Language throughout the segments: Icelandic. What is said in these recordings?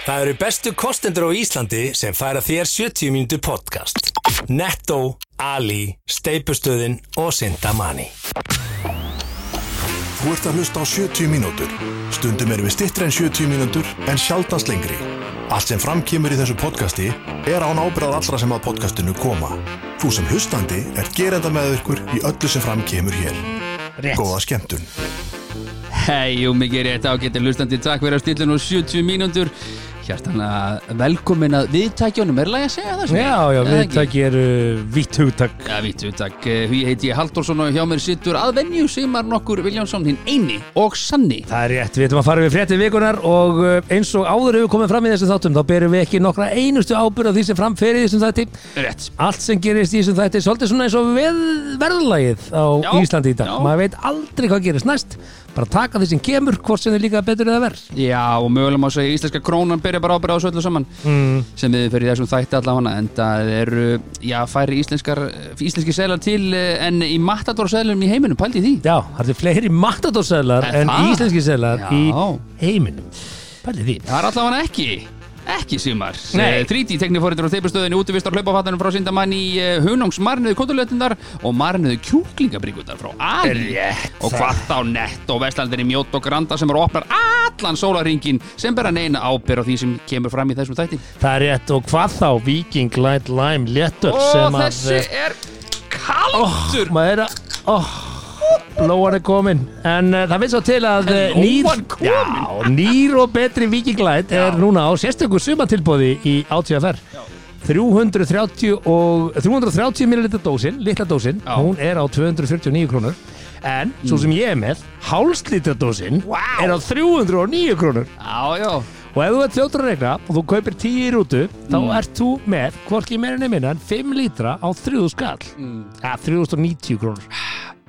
Það eru bestu kostendur á Íslandi sem færa þér 70 mínútur podcast. Netto, Ali, Steipustöðin og Sintamani. Þú ert að hlusta á 70 mínútur. Stundum erum við stittri en 70 mínútur en sjaldast lengri. Allt sem framkýmur í þessu podcasti er án ábyrðað allra sem að podcastinu koma. Þú sem hlustandi er gerenda með ykkur í öllu sem framkýmur hér. Rétt. Góða skemmtun. Hei, jú, mikið rétt ágættir hlustandi, takk fyrir að stilla nú 70 mínútur Hjartanlega velkomin að viðtækjónum, er lægi að segja það? Já, já, viðtæki eru vitt hugtak. Já, vitt viðtæk, hví heiti ég Halldórsson og hjá mér sittur að venju Sigmar nokkur Viljánsson, hinn eini og sanni. Það er rétt, við ætlum að fara við frétti vikunar og uh, eins og áður hefur komið fram í þessu þáttum þá berum við ekki nokkra einustu ábyrð á því sem framferði þessum þætti. Rétt. Allt sem gerist í þessum þætti er svolítið svona eins og við verðlagið á Já, Íslandi í dag. já. Maður veit aldrei hvað gerist næst bara taka því sem kemur, hvort sem þið líka betur eða verð Já, og mögulega má segja íslenska krónan byrja bara ábyrða á þessu öllu saman. Mm. sem við fyrir þessum þætti allavega en það eru, já, færi íslenskar íslenski selar til eh, en í matadorselum í heiminum, pældi því? Já, það er fleiri matadórseðlar Er en það? íslenski seðlar í heiminum. Pælið því. Það er allavega ekki ekki símar Nei. 3D teknifóritur á þeipustöðinni útivistar hlaupafattanum frá sindamann í uh, hunungsmarniðu kótulötundar og marniðu kjúklingabríkutar frá Ali. Rétt. og hvað þá nett og vestlandinni mjótt og granda sem eru opnar allan sólaringin sem bera neina ábyrð á því sem kemur fram í þessum þætti. Það er rétt. Og hvað þá Viking Light Lime léttur og sem að þessi er kaldur. Maður er að oh, Lóan er komin. En uh, það finnst svo til að uh, nýr, já, nýr og betri Viking Light er núna á sérstökur sumatilbóði í átíðaferð 330 og 330 ml dósin, litla dósin Já. hún er á 249 krónur. En svo sem ég er með hálslitra dósin Vá. er á 309 krónur. Já, já, og ef þú ert fljótur að regna og þú kaupir 10 í rútu þá Mm. ert þú með hvorki meira nefnir en 5 lítra á 3000 skall. Mm. ja, 3090 krónur.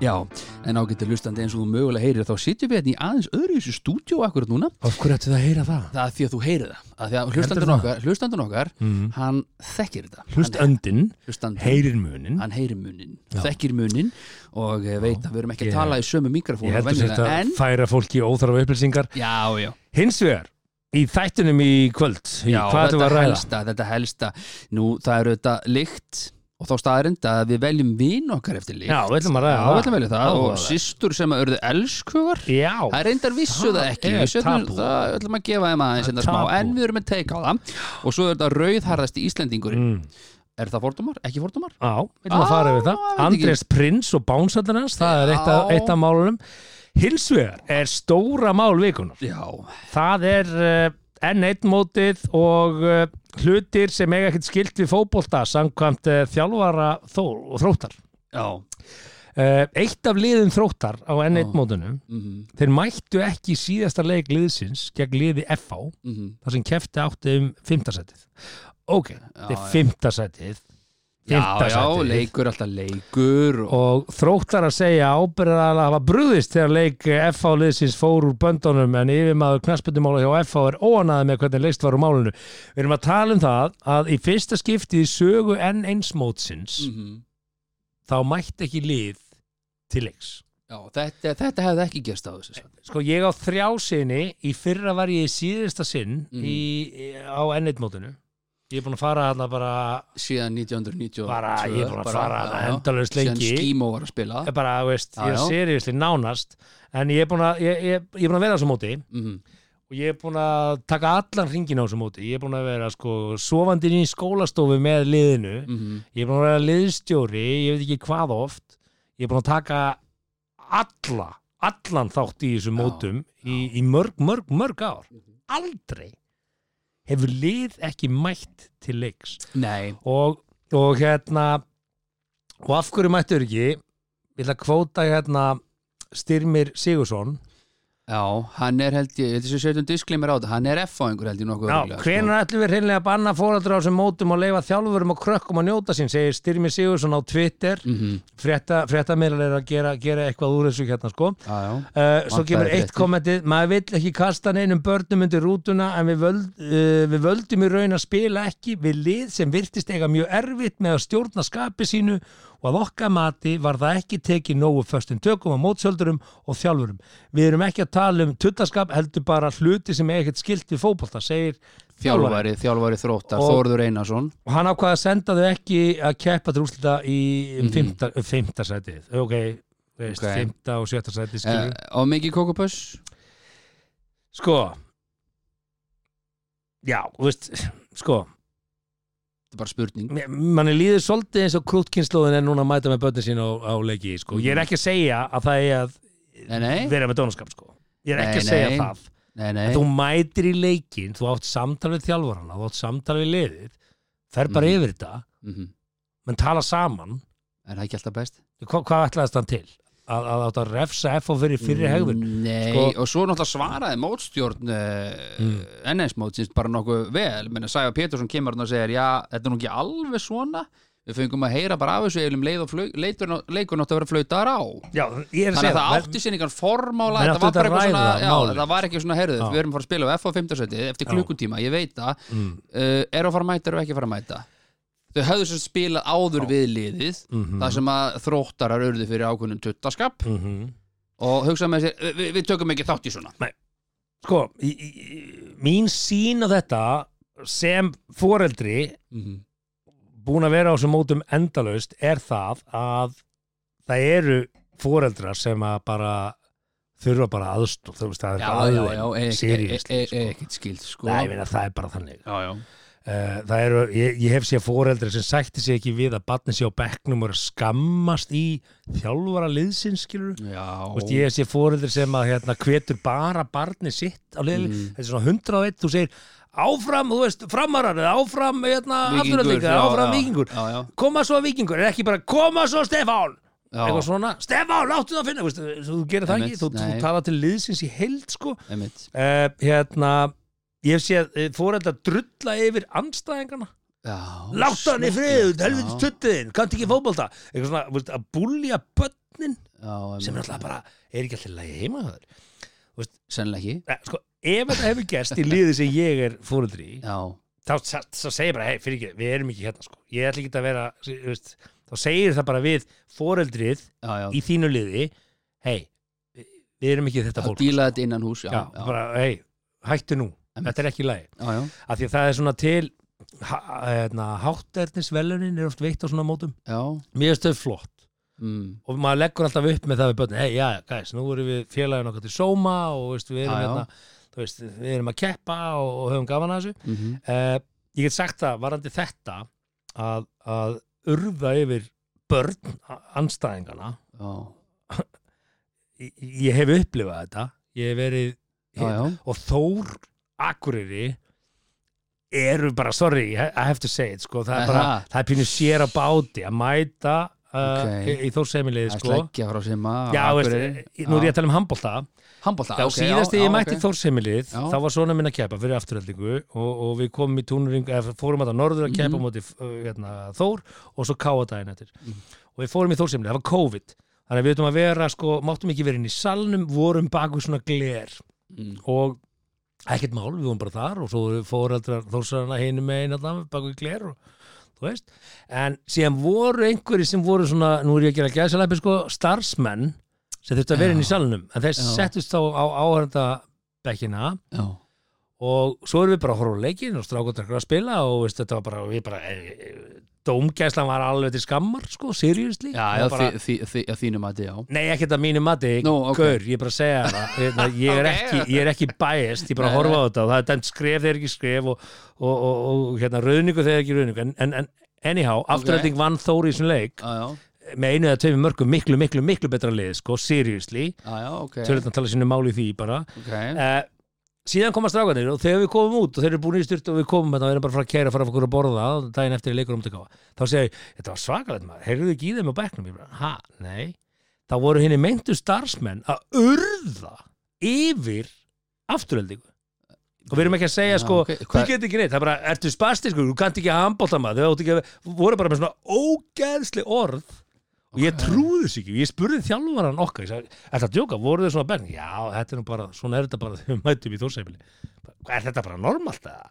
Já en ágættir hlustandi eins og þú mögulega heyrir þá sitjum við hérna í aðeins öðru í þessu stúdíó akkurat núna. Af hverju ættu það að heyra það? Það er því að þú heyrir það. Að Því að hlustandun okkar, hlustandun okkar hann þekkir þetta. Hlust Hann- öndin, hlustandinn, heyrir munin. Hann heyrir munin, þekkir munin og eh, veit að við erum ekki Ég- að tala í sömu Ég mikrofónu heldur sér að færa fólki óþarfa upplýsingar. Já, já, Hins vegar, í þættunum í kvöld í já Hvað þetta helsta, þetta helsta. Nú, það eru þetta lykt og þá staðarind að við veljum vin okkar eftir lykt. Já, við ætlum að ræða Já, það. við ætlum að velja það. Og systur sem að örðu elskugar Já, Það reyndar vissu Það það ekki. Við það, ætlum að gefa þeim aðeins Það er þetta smá, en við erum með teika á það. Og svo er þetta rauðharðasti Íslendingurinn. Mm. Er það fordómar? Ekki fordómar? Já, við ætlum að fara yfir það. Andrés Prins og Bánsallin hans Það er eitt af málunum Hins vegar er stóra mál vikunar Já, Það er uh, N1 mótið og uh, hlutir sem eiga ekkert skilt við fótbolta samkvæmt uh, þjálfara þó, og þróttar. Já. Eitt af liðum þróttar á N1 Já. mótunum mm þeir mættu ekki í síðasta leik liðsins gegn liði FH -hmm. þar sem kefti átti um fymtasætið Ok, þetta er já. Já, já, leikur alltaf leikur og, og þróttar að segja ábyrðar að hafa brúðist þegar leik FH liðsins fór úr böndunum en yfirmaður knastbyndumála hjá FH er óanaði með hvernig leist var úr málinu. Við erum að tala um það að í fyrsta skiptið í sögu N1 mótsins mm þá mætti ekki lið til leiks. Já, þetta, þetta hefði ekki gerst á þessu svæði. sko ég á þrjá sinni í fyrra var ég í síðasta sinn Mhm. í, á N1 mótinu ég er búin að fara þarna bara síðan 1992 bara, ég er búin að fara já, þarna já. endalaust síðan lengi Skímó var að spila. Ég bara, veist, Já, ég er seriously nánast en ég er búin að, ég, ég, ég er búin að vera á þessu móti. Mm og ég er búin að taka allan hringin á þessu móti. Ég er búin að vera sko sofandinn í skólastofu með liðinu. -hmm. ég er búin að vera liðstjóri, ég veit ekki hvað oft. Ég er búin að taka alla, allan þátt í þessum Já, mótum í, í mörg, mörg, mörg ár. Aldrei hefur lið ekki mætt til leiks. Og, og hérna og af hverju mættur ekki? Ætla að kvóta hérna Styrmir Sigursson já, hann er held ég þessi setjum disclaimer á þetta, hann er F-fáingur held ég nokkuð Já, örugglega, hvenær ætlum við hreinlega að banna fóreldra á þessum mótum og leifa þjálfurum og krökkum að njóta sín, segir Styrmir Sigursson á Twitter. Mm -hmm. frétta, fréttamiðlar er að gera, gera eitthvað úr þessu hérna sko. Já, já, Uh, svo kemur eitt kommentið maður vill ekki kasta neinum börnum undir rútuna en við, völd, uh, við völdum í raun að spila ekki við lið sem virtist eiga mjög erfitt með að stjórna skapi sínu og að okkar mati var það ekki tekið nógu föstum tökum á mótsöldurum og þjálfurum. Við erum ekki að tala um tuttaskap heldur bara hluti sem er ekkert skilt við fótbolta, segir Þjálfari, þjálfari þróttar, Og- Þórður Einarsson og hann ákvaða að senda þau ekki að keppa til úrslita í Mhm. fymta, um fymta sætið ok, veist, Ok. fymta og sjötta sætið uh, skilur Og mikið kókupöss sko já, veist sko, Þetta er bara spurning manni líður svolítið eins og krútkynnslóðin er núna að mæta með börnin sín á, á leiki, sko, ég er ekki að segja að það er að Nei, nei, vera með dónaskap, sko ég er ekki Nei, að segja það. En þú mætir í leikin, þú átt samtal við þjálfarana, þú átt samtal við liðið fer bara Mhm. yfir þetta Mhm. menn tala saman Er það ekki alltaf best? Hva, hvað ætlaðist hann til? Að, að átt að refsa F fyrir fyrri hegðun? Nei, Sko- og svo náttúrulega svaraði mótstjórn uh, Mm. NS mótsins bara nokkuð vel menn að Sæfa Pétursson kemur og segir já, þetta er nú ekki alveg svona við fengum að heyra bara af þessu eilum og leikur nátt að vera flautar á Já, að þannig að það það. átti sér einhvern formála áttu var eitthvað svona, ræða já, það var ekki svona herðuð við erum að fara að spila á F á 15 eftir klukkutíma, ég veit það Mm. uh, er að fara að mæta og ekki að fara að mæta þau höfðu sér spilað áður við liðið Mhm. það sem að þróttarar urðu fyrir ákveðnum tuttaskap Mhm. og hugsaði með sér, við, við tökum ekki þátt í svona Sko, í, í, mín sín á þetta sem foreldri mm búin að vera á þessum mótum endalaust er það að það eru foreldrar sem að bara þurfa bara aðstof þú veist það er bara aðeins e- e- e- sko. ekkert skild sko. Nei, ég meina, það er bara þannig já, já. Uh, það eru, ég, ég hef séð foreldri sem sætti sig ekki við að batni sé á bekknum og er skammast í þjálfara liðsins, skilur veist, ég hef séð foreldri sem að hérna, hvetur bara barni sitt á liðli, Mm. þetta er svona 101 þú segir áfram, þú veist, framarar eða áfram, hérna, Víkingur, afturöldinga já, áfram já. vikingur já, já, koma svo vikingur, er ekki bara koma svo Stefán eitthvað svona, Stefán, láttu það að finna þú, veist, þú gerir það ekki, þú, þú tala til liðsins í heild sko, uh, hérna ég hef séð uh, foreldra drulla yfir andstæðingarna. Já, Láttu hann í frið, helviti Já. tuttiðin, kannt ekki veist, að búlja börnin já, sem er alltaf bara, er ekki alltaf lagi heima þar? Sennilega ekki. Nei, sko, ef þetta hefur gerst í liði sem ég er já, þá, segir bara, hei, fyrir ekki, við erum ekki hérna sko. ég ætla ekki að vera, veist, þá segir það bara við já í þínu liði, hei við, erum ekki þetta að fólk díla þetta innan hús já, já, já, bara, hei, hættu nú Einmitt. þetta er ekki já, af því að það er svona til hérna, hátternisvelunin er oft veitt á svona mótum. Finnst þau flott. Mm. og maður leggur alltaf upp með það við börn hei, já, gæs, nú erum við félagin okkar til sóma og veist, við, erum Já, já. hérna, veist, við erum að keppa og, og höfum gaman að þessu. Mm uh, ég get sagt það, varandi þetta að, að urða yfir börn a- andstæðingana já, ég, ég hef upplifað þetta. Ég hef verið og Þór Akureyri eru bara, sorry, I have to say it sko, það er bara, það er pínu sér á báti að mæta uh, Ok. í, í er sko Já, veist, nú er ég að tala um handbólta handbólta, þá síðast þegar ég mætti okay. Þórsheimilið þá var svona minn að keppa fyrir afturhaldingu og, og við komum í túnuring eða fórum að það norður að Mhm. mm móti uh, hérna, Þór og svo káa daginn eftir Mhm. og við fórum í Þórsheimilið, það var COVID þannig að við veitum að vera, sko, máttum ekki vera inn í salnum vorum bak við svona gler mm. og ekkert mál, við vorum bara þar og svo voru fóreldrar Þórsarana hinum með einn bak við gler og þú veist, en síðan voru einhverjir sem voru svona, nú er ég að gera gæðsalæpi sko, starfsmenn sem þurftu að vera inn í Já. salnum en þeir Já. settust þá á áhörnda bekkina já, og svo erum við bara að horfa á leikin og strákundar að spila og veist, þetta var bara, við bara e, e, dómgæslan var alveg til skammar sko, seriously. Já, Það bara, þi, þi, þi, að þínum að já. Nei, ekkert að mínu mati, Nú, ok. gaur, ég er bara að segja það. Hérna, ég, er Ok. ekki, ég er ekki biased, ég er bara að horfa á þetta og það er dæmt skref þegar ekki skref og, og, og, og hérna, rauðningu þegar ekki rauðningu en, en, en anyhow, afturhalding vann Þóri í þessum leik. Já, með einu eða tveimur mörgum miklu, miklu, miklu betra lið sko, seriously, þau að tala sínu máli því bara. Ok, uh, síðan koma strákanir og þegar við komum út og þeir eru búin í styrt og við komum hérna og erum bara að fara að kæra fara að okkur að borða daginn eftir í leikur um þá segja ég, þetta var svakalegt maður. Heyrðu ekki í þeim á bekknum? Ég bara, ha, nei. Þá voru henni meintu starfsmenn að urða yfir afturöldingu og við erum ekki að segja Já, sko, ok. þú getur ekki neitt. Það er bara, ertu spastiskur, þú kannt ekki að handbólta maður. Þau voru bara með svona ógeðsli orð og ég trúði þess ekki, ég spurði þjálfaran okkar ég sagði, er þetta djóka, voru þau svona benn já, þetta er nú bara, svona er þetta bara þegar við mætum í þórsheimili er þetta bara normalt eða?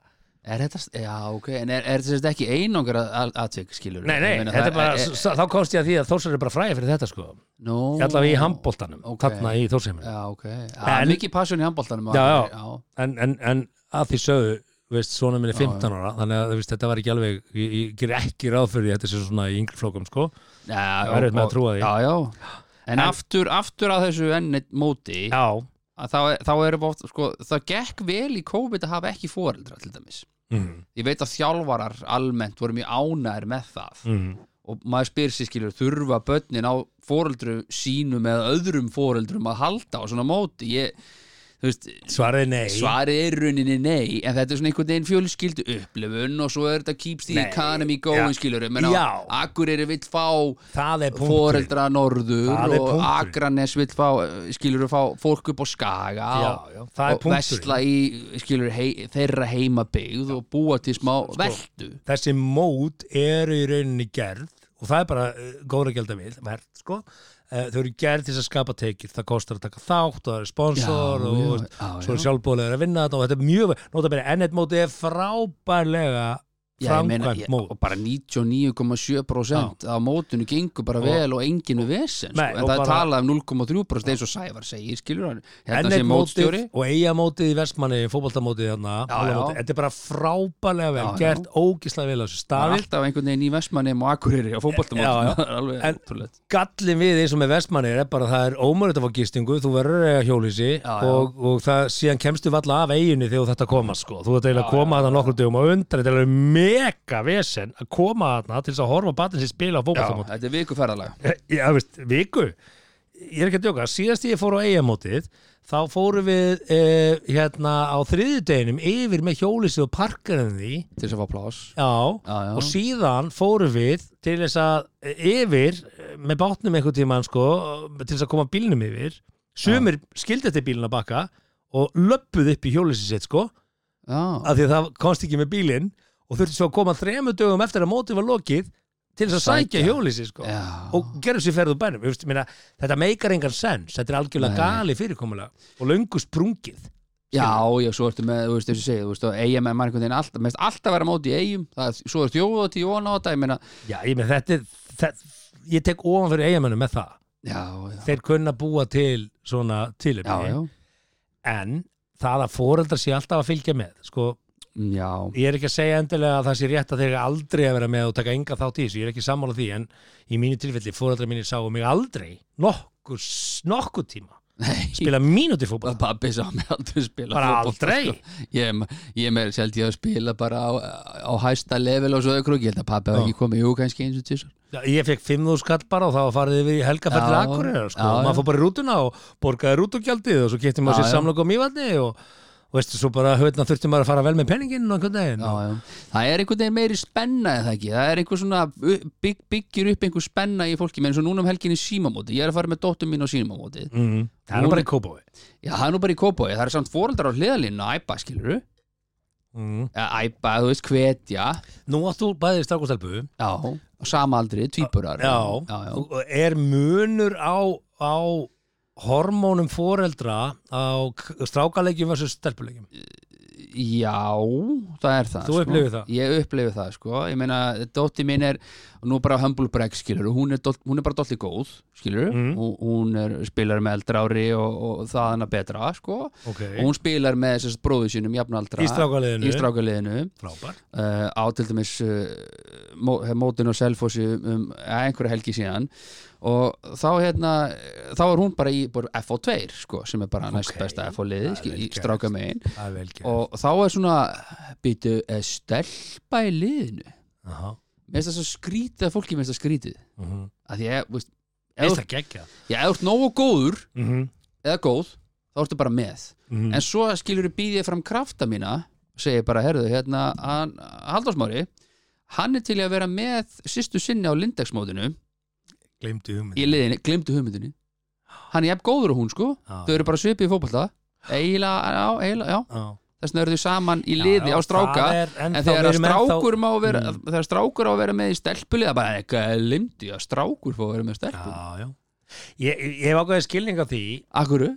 Er þetta, já, ok, en er, er þetta ekki einangur aðtvik, skilur Nei, nei, þetta er bara, s- þá komst ég að því að Þórsar er bara fræði fyrir þetta sko. No, allavega í handbóltanum, ok. þarna í Þórsheiminu Já, ok, já, En- mikið passion í handbóltanum Já, já. já. en, en, en að því sögðu veist, svona minni Já, 15 ára þannig að veist, þetta var ekki alveg ég, ég ger ekki ráð fyrir þetta sé svona í yngri flókum sko. Það er erfitt með að trúa því. Já, já, en, En- aftur, aftur að þessu enn móti já, þá, þá erum við oft, sko, það gekk vel í COVID að hafa ekki foreldra til dæmis. Mm, Ég veit að þjálfarar almennt voru mjög ánæður með það. Mm, og maður spyr sér skilur þurfa börnin á foreldru sínum eða öðrum foreldrum að halda á svona móti? Ég, veist, svarið er nei svarið er í rauninni nei en þetta er svona einhvern veginn fjölskyldu upplifun og svo er þetta keeps the Nei, economy going ja. skilur menna, Já. Akureyri vill fá foreldra norður og. Akranes vill fá skilur fá fólk upp á Skaga já, já, og punktur í skilur hei, þeirra heimabyggð og búa til smá Sko, veldu þessi mót eru í rauninni gerð og það er bara uh, góðra gælda við verð, sko þau eru gerð til að skapa tekið það kostar að taka þátt og það er sponsor Já, og já, já, svo er já. sjálfbóðlega að vinna þetta og þetta er mjög notabene, ennett móti er frábærlega framkvæmt mót og bara 99,7% af mótunu gengur bara vel og enginn við vesen sko. En það er talað um 0,3% eins og Sævar segir, skilur hann hérna sé mótstjóri mótið og eigamótið í Vestmanni fótboltamótið þarna Já, já. mótið, þetta er bara frábærlega vel Já, já. gert ógislega vel á þessu staðið alltaf einhvern veginn í Vestmannum og Akureyri á Já, já. alveg En- ótrúlegt gallin við eins og með Vestmanni er bara að það er ómörið að fá gistingu, þú verður að eiga hjólísi Já, já. og, og það síðan kemstu valla af eiginu þegar þetta koma sko. þú þetta eiginlega að koma þarna nokkur dögum og undan þetta er alveg mega vesen að koma þarna til þess að horfa batinn sér spila á Já, fótboltamóti þetta er viku ferðalega Já, veist, viku? Ég er ekki að djóka, síðast ég fór á eigamótið þá fórum við eh, hérna á þriðjudeginum yfir með hjólísi og parkarinn því til þess að fá plás Já, Já, já. og síðan fórum við til þess að yfir eh, með bátnum einhvern tímann sko til þess að koma bílnum yfir. Sumir skildi þetta bílinn að baka og löppuð upp í hjólísi sitt sko Já, af því að það komst ekki með bílinn og þurfti svo að koma þremu dögum eftir að mótið var lokið til þess að sækja. hjólísi sko. Og gerðu sér ferð úr bænum. Ég veist, meina, þetta meikar engan sens, þetta er algjörlega Nei. gali fyrirkomulega og löngu sprungið. Já, já, svo ertu með, þú veist, þessi segið, þú veist, eigum er einhvern veginn alltaf, mest alltaf vera á móti í eigum, það er, svo er þjóða til jóna á þetta, ég meina, Já, ég með þetta, er- þetta ég tek ofan fyrir eigamönnum með það. Já, já, þeir kunna búa til svona já, en það að foreldrar sé alltaf að fylgja með sko, já, ég er ekki að segja endilega að það sé rétt að þeir aldrei að vera með og taka enga þátt í þessu, ég er ekki sammála því en í mínu tilfelli, foreldrar mínir sáu mig aldrei nokkur, nokkur tíma nei, spila mínúti fótball að pabbi sá mig aldrei spila Bara fótbolta, aldrei? sko. ég, ég með sjálf ég að spila bara á, á hæsta level og svo ökru, ég held að hafa Já. ekki komið, jú, kannski eins og tísar Já, ég fekk 5.000 skall bara og var farið yfir í helgaferð til Já, Akureyrar sko. og maður fór bara í rútuna og borgaði rútugjaldið og svo getur maður sér samlokk á mývatni og, og veistu, svo bara höfna þurfti maður að fara vel með penningin og einhvern veginn já, já. það er einhvern veginn meiri spenna eða ekki, það er einhver svona bygg, byggir upp einhver spenna í fólki. Menn svo núna um helginni símamóti, ég er að fara með dóttum mín á símamóti mm. það er nú bara í kópói já, það er nú bara í kópói, það er samt fóreldrar á hliðalínu að æpa, skilur mm. æpa, þú veist, hvetja. Nú áttu bæðið strákustelpu já, á sama aldri, tvíburar. Já, er munur á, á hormónum foreldra á strákalegjum versus stelpulegjum Já, það er það Þú sko. upplifir það? Ég upplifir það, sko Ég meina, dótti mín er nú bara humble brag, skilur hún er, doll, hún er bara dolli góð, skilur Mm. og hún er, spilar með eldra ári og, og það hana betra, sko. Okay. og hún spilar með þessast bróðu sínum jafnaldra. Í strákaliðinu. Uh, á til dæmis uh, mó, mótin og selfossi um, um ja, einhverja helgi síðan. Og þá hérna þá er hún bara í bara FO2 sko, sem er bara næst Ok. besta FO-liði vel í gert. stráka megin það vel gert. Og þá er svona býtu, stelpa í liðinu? Aha. Mér finnst það svo skrítið að fólki finnst það skrítið Mhm. að því ég, veist Veist þú- ert nógu góður Mhm. eða góð, þá ertu bara með Mhm. en svo skilur þú býðið fram krafta mína segir bara, herðu, hérna hann, Halldórsmári, hann er til að vera með sýstu sinni á Lindex-mótinu glemdu hugmynd í liðinni, glimtu hugmyndinni hann er jafn góður og hún sko Já. þau eru bara svipið í fótbolta eiginlega, já, eiginlega, já Já. Þess vegna eru þau saman í Já, liði já, á stráka er en ennþá- þegar að strákur má vera Mm. þegar strákur á að vera með í stelpulið það bara eitthvað limdi að strákur fá að vera með stelpul já, já. Ég, ég hef ákveðið skilning á því Akkurru?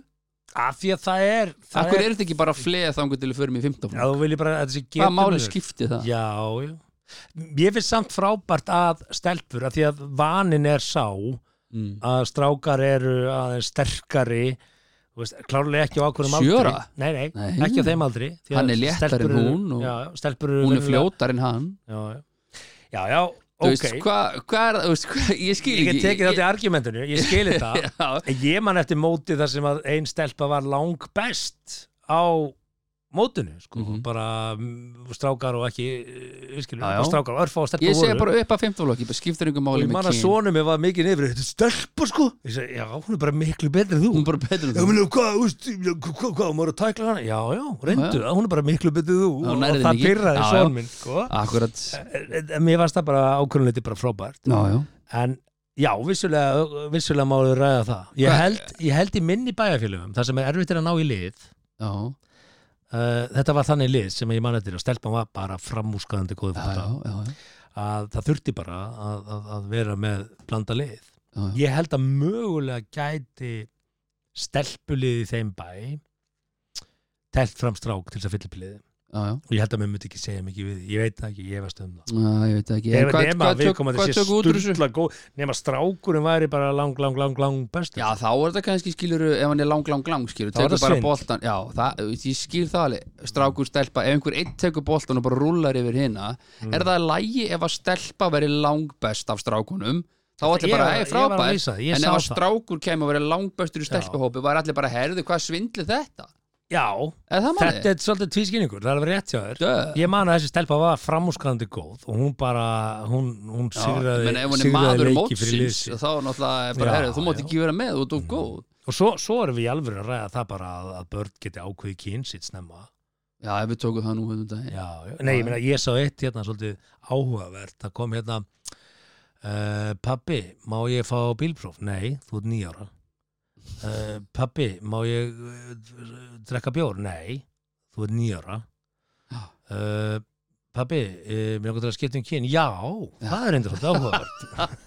af því að það er það Akkur er þetta ekki bara fleð þangur til að förum í 15 Já, þú viljið bara að þessi Hvað máli getur skipti það? Já, já Ég finnst samt frábært að stelpur að því að vanin er sá Mm. að strákar eru aðeins sterkari þú veist, klárlega ekki á ákveðum aldri. Sjöra? nei, nei, Nei. ekki á þeim aldri Hann er stelpur en hún já, Hún er fljótar en hann. Já, já, já, ok veist, hvað hva er það, veist, hva, ég skil ég ekki. get tekið þetta í argumentinu, ég skil þetta. Já, En ég man eftir móti þar sem að ein stelpa var lang best á mótinu, sko, Mhm. bara mm, strákar og ekki, eh, við skilum, Já, já. bara strákar og örfá og stelpa Ég segi voru. bara upp að 15 flokki, bara skiptir og máli ég man með að kyn sonum mér var mikið nefnir, þetta er stelpa sko. Ég segi, já, hún er bara miklu betri en þú. Hún er bara Já, þú. veist, já, hvað, hvað, hvað, maður að tækla hana? Já, já, reyndu, Já, hún er bara miklu betri en þú. Og, og það já. son minn, sko. Akkurat. Mér varst það bara ákvörðunleiti bara frábært. En já, vissulega, vissulega máður ræða það. Ég held, ég held í minni bæjarfélögum það sem er erfitt er að ná í lið Já, uh, Þetta var þannig lið sem ég man eftir og stelpan var bara framúskaðandi góði já, fóta já, já, já. að það þurfti bara að, að, að vera með blanda lið Já, já. ég held að mögulega gæti stelpulið í þeim bæ telt fram strák til þess að fylla og ég held að mér myndi ekki segja mikið við ég veit ekki, ég veist um það. Ég veit ekki. En hvað- tök- út úr þessu? nema strákurinn væri bara lang, lang, lang, lang bestur. Já, þá er þetta kannski skilur ef hann er lang, lang, lang skilur Þá tekur það bara boltan Já, það, ég skil það alveg. Strákur stelpa, ef einhver einn tekur boltan og bara rúlar yfir hinna Mm. Er það lægi ef að stelpa veri langbest af strákunum? Þá allir bara, var- ei, ég var að frábær En ef að strákur kemur að vera langbestur í stelpahópi var allir bara, herðu, hvað svindli þetta? Já, Er þetta er svolítið tvískinningur það er að vera rétt hjá þér. Ég man að þessi stelpa var framúskrandi góð og hún bara, hún, hún sigraði, er leiki fyrir mótsins liðsi þá náttúrulega er bara, Já, herðu, þú mátt ekki vera með, þú ert of góð. Og svo, svo erum við í alveg að ræða það bara að, að börn geti ákveði kynsitt snemma. Já, ef við tókum það nú hérna daginn. Já, já. nei, ég meina, ég sá eitt hérna svolítið áhugavert, það kom hérna uh, pabbi, má ég fá bílpróf? Nei, þú ert nýjára uh, pabbi, má ég uh, drekka bjór? Nei, þú ert nýjára Já. uh, uh, mér langar til að skipta um kyn já, það er endur áhugavert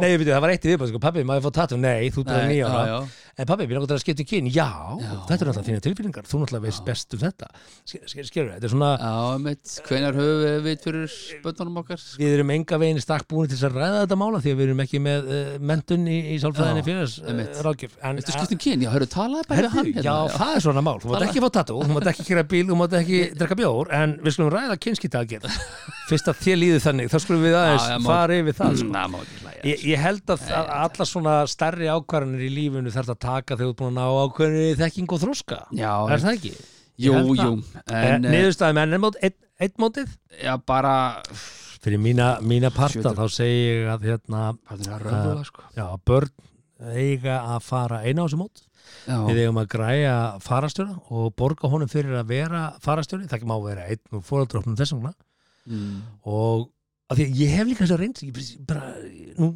Nei, ég veit, það var eitt í viðbæð, sko, pabbi, maður fór tattu, nei, þú er já, já. en pabbi, við langar til að skipta um kyn, já, þetta er náttúrulega þína tilfinningar, þú náttúrulega veist best um þetta, skilur þetta er svona, Já, mitt, hvenær höfum við fyrir bönnunum okkar? við erum enga veginn í stakk búin til þess að ræða þetta mála því að við erum ekki með uh, mentun í, í sálfræðinni einmitt. uh, ráðgjöf, en Veistu skipt um kyn? Já, hörru, talaði bara við hann hérna. er við við Já, það sko. Má ekki hlæja Ég, ég held að, að alla svona stærri ákvarðanir í lífinu þarf að taka þegar þú ert búin að ná ákvarðanir þekking og þróska Já, er það ekki? jú, jú En, eh, Niðurstaðum en mót, eitt, eitt mótið? já, bara Fyrir mína, mína parta Sjötu. þá segi ég að hérna, er röfla, sko. já, börn eiga að fara eina á þessu mót. Já, við eigum að græja farastjóra og borga honum fyrir að vera farastjóri það má vera einn og fóreldrófnum þessum mm, og að því að ég hef líka þess að reynd ég bara, nú,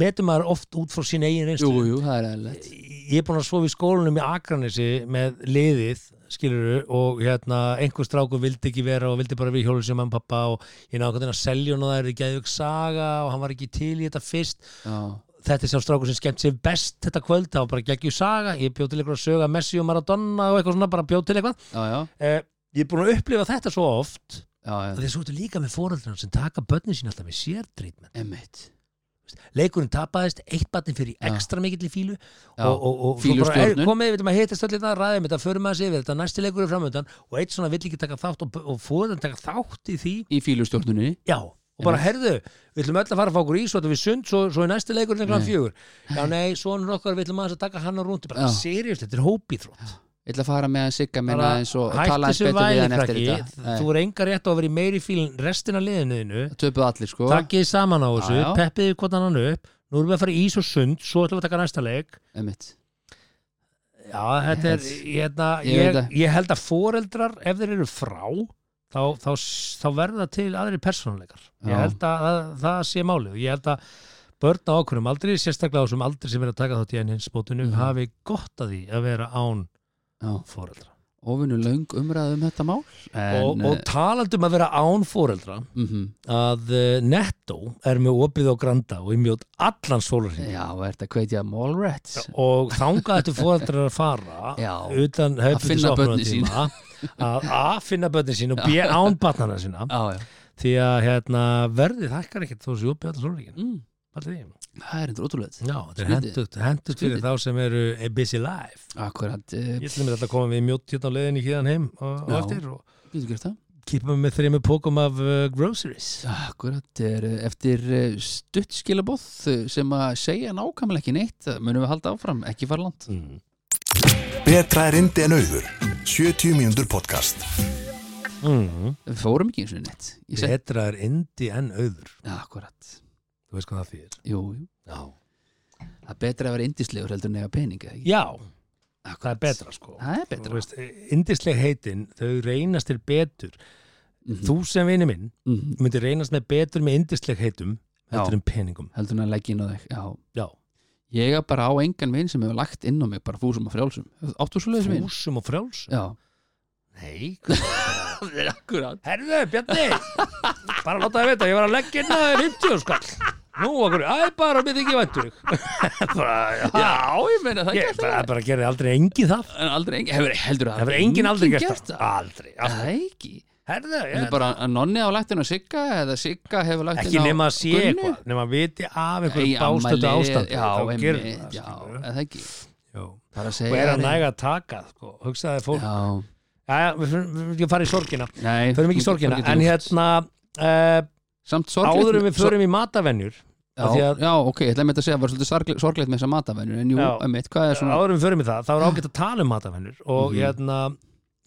metur maður oft út frá sín eigin jú, reynslu. Jú, það er eðlilegt. Ég er búin að sofa í skólanum í Akranesi með liðið skiluru og hérna einhver strákur vildi ekki vera og vildi bara við sem hann pappa og ég náðu að selja og það er ekki aðeins saga og hann var ekki til í þetta fyrst. Já, þetta er sá strákur sem skemmt sér best þetta kvöld, það var bara geggju saga. Ég bjóð til eitthvað söga Messi og Maradona og eitthvað svona, já, er svo því að svo ertu líka með fóröldrar sem taka börnin sín alltaf með sérdrýtmenn Emmitt leikurinn tapaðist, eitt batni fyrir ekstra mikill í fílu Já, og, og, og svo er, komið, við veitum að hitast allir það, ræðum þetta, förum að við þetta, næsti leikur er framöndan og eitt svona vill ekki taka þátt og, og fóröldrar taka þátt í því. Í fílustjórnunni já, og bara herðu, við ætlum öll að fara að fá okkur ís og þetta við sund, svo, svo í næsti leikur er Nei. fjögur, já nei, sonur okkar við ætlum að taka hann á rúndi, bara Já. seriðust, þetta er hópíþrótt Ég ætla að fara með að sigga minna eins og tala eins betur við hann eftir þetta. Þú er enga rétt á að vera í meiri fílin restina liðinuðinu, Töpuð allir, sko. Takkið saman á þessu Já, já. peppið hvort annan upp, nú erum við að fara í ís og sund svo ætlum við að taka næsta leik. Já, þetta er, hérna, Ég ég, það. ég held að foreldrar ef þeir eru frá þá, þá, þá verða til aðri persónuleikar. Ég held að, að það sé málið. Og ég held að börn á okkurum aldrei, sérstaklega á þessum aldrei sem er að taka þátt í ennins bótinu, Mhm. hafi gott að því að vera án Já. foreldra. Óvinnu löng umræðu um þetta mál en, og, og talandum að vera án fóreldra mm að uh, Netto er með opið á Granda og í mjótt allan sólarhing Já, er þetta kveitja málrætt og þangað þetta fóreldrar að fara Já. utan finna börnin sín. að a finna börnin sín og b án barnana sína Já, já. Því að hérna, verðið hækkar ekkert þó sér opið allan sólarhingin mm. allir því Það er endur ótrúlega Já, þetta er hendugt fyrir þá sem eru a busy life. Akkurat, uh, Ég ætlum mér alltaf að koma við mjótt hérna á leiðinni hérna heim og, og Já. eftir og mig með þreymur pókum af uh, groceries. Akkurat, er eftir uh, stutt skilabóð sem að segja nákvæmlega ekki neitt það munum við halda áfram, ekki fara langt. Mm. Betra er indi en auður. 70 mínútur podcast. Mm. Við fórum ekki eins og neitt Betra er indi en auður. Akkurat, Þú veist hvað það þýðir? Jú, jú. Já, Það er betra að vera indislegur heldur en eiga pening eða ekki? Já Akkurat. það er betra sko. Það er Þú betra veist, Indisleg heitin, þau reynast til betur. Mhm. Þú sem vini minn Mhm. myndir reynast með betur með indisleg heitum heldur en peningum. Heldur en að leggja inn á þig Já, Já, Ég er bara á engan vinn sem hefur lagt inn á mig bara fúsum og frjálsum. Áttu svo leiðis vinn? fúsum og frjálsum? Já. Nei, Akkurat. Herðu, Bjarni. Bara láta það vita, ég var að leggja inn að þér 50 skall Nú, okkur, æ, bara mér þykir væntur bara, já, Já, ég meina það ég ekki bara, bara gerði aldrei engin það. En aldrei engin, hefur, heldur Það verður engin aldrei gert það? Aldrei, Það? Aldrei er ekki. Herðu, Það ég er bara að nonni á inn á Sigga eða Sigga hefur lagt inn á Ekki nema að sé Gunnu. eitthvað Nema að viti af einhverju bástötu ástand Já, það, já, eða ekki. Að Og segja er að þeim- næga að taka sko. Hugsaði fólk. Já, Jæja, við fyrir- fyrir ekki að fara í sorgina. Nei Förum ekki sorgina En hérna uh, Samt sorglegt Áður en við förum í matavenjur Já, að- já, ok, ég ætla að mynda að segja að það var svolítið sorglegt með þessa matavennur en jú, Já. einmitt, hvað er svona Áður en við förum í það Þá er ágætt að tala um matavenjur Og Mhm. hérna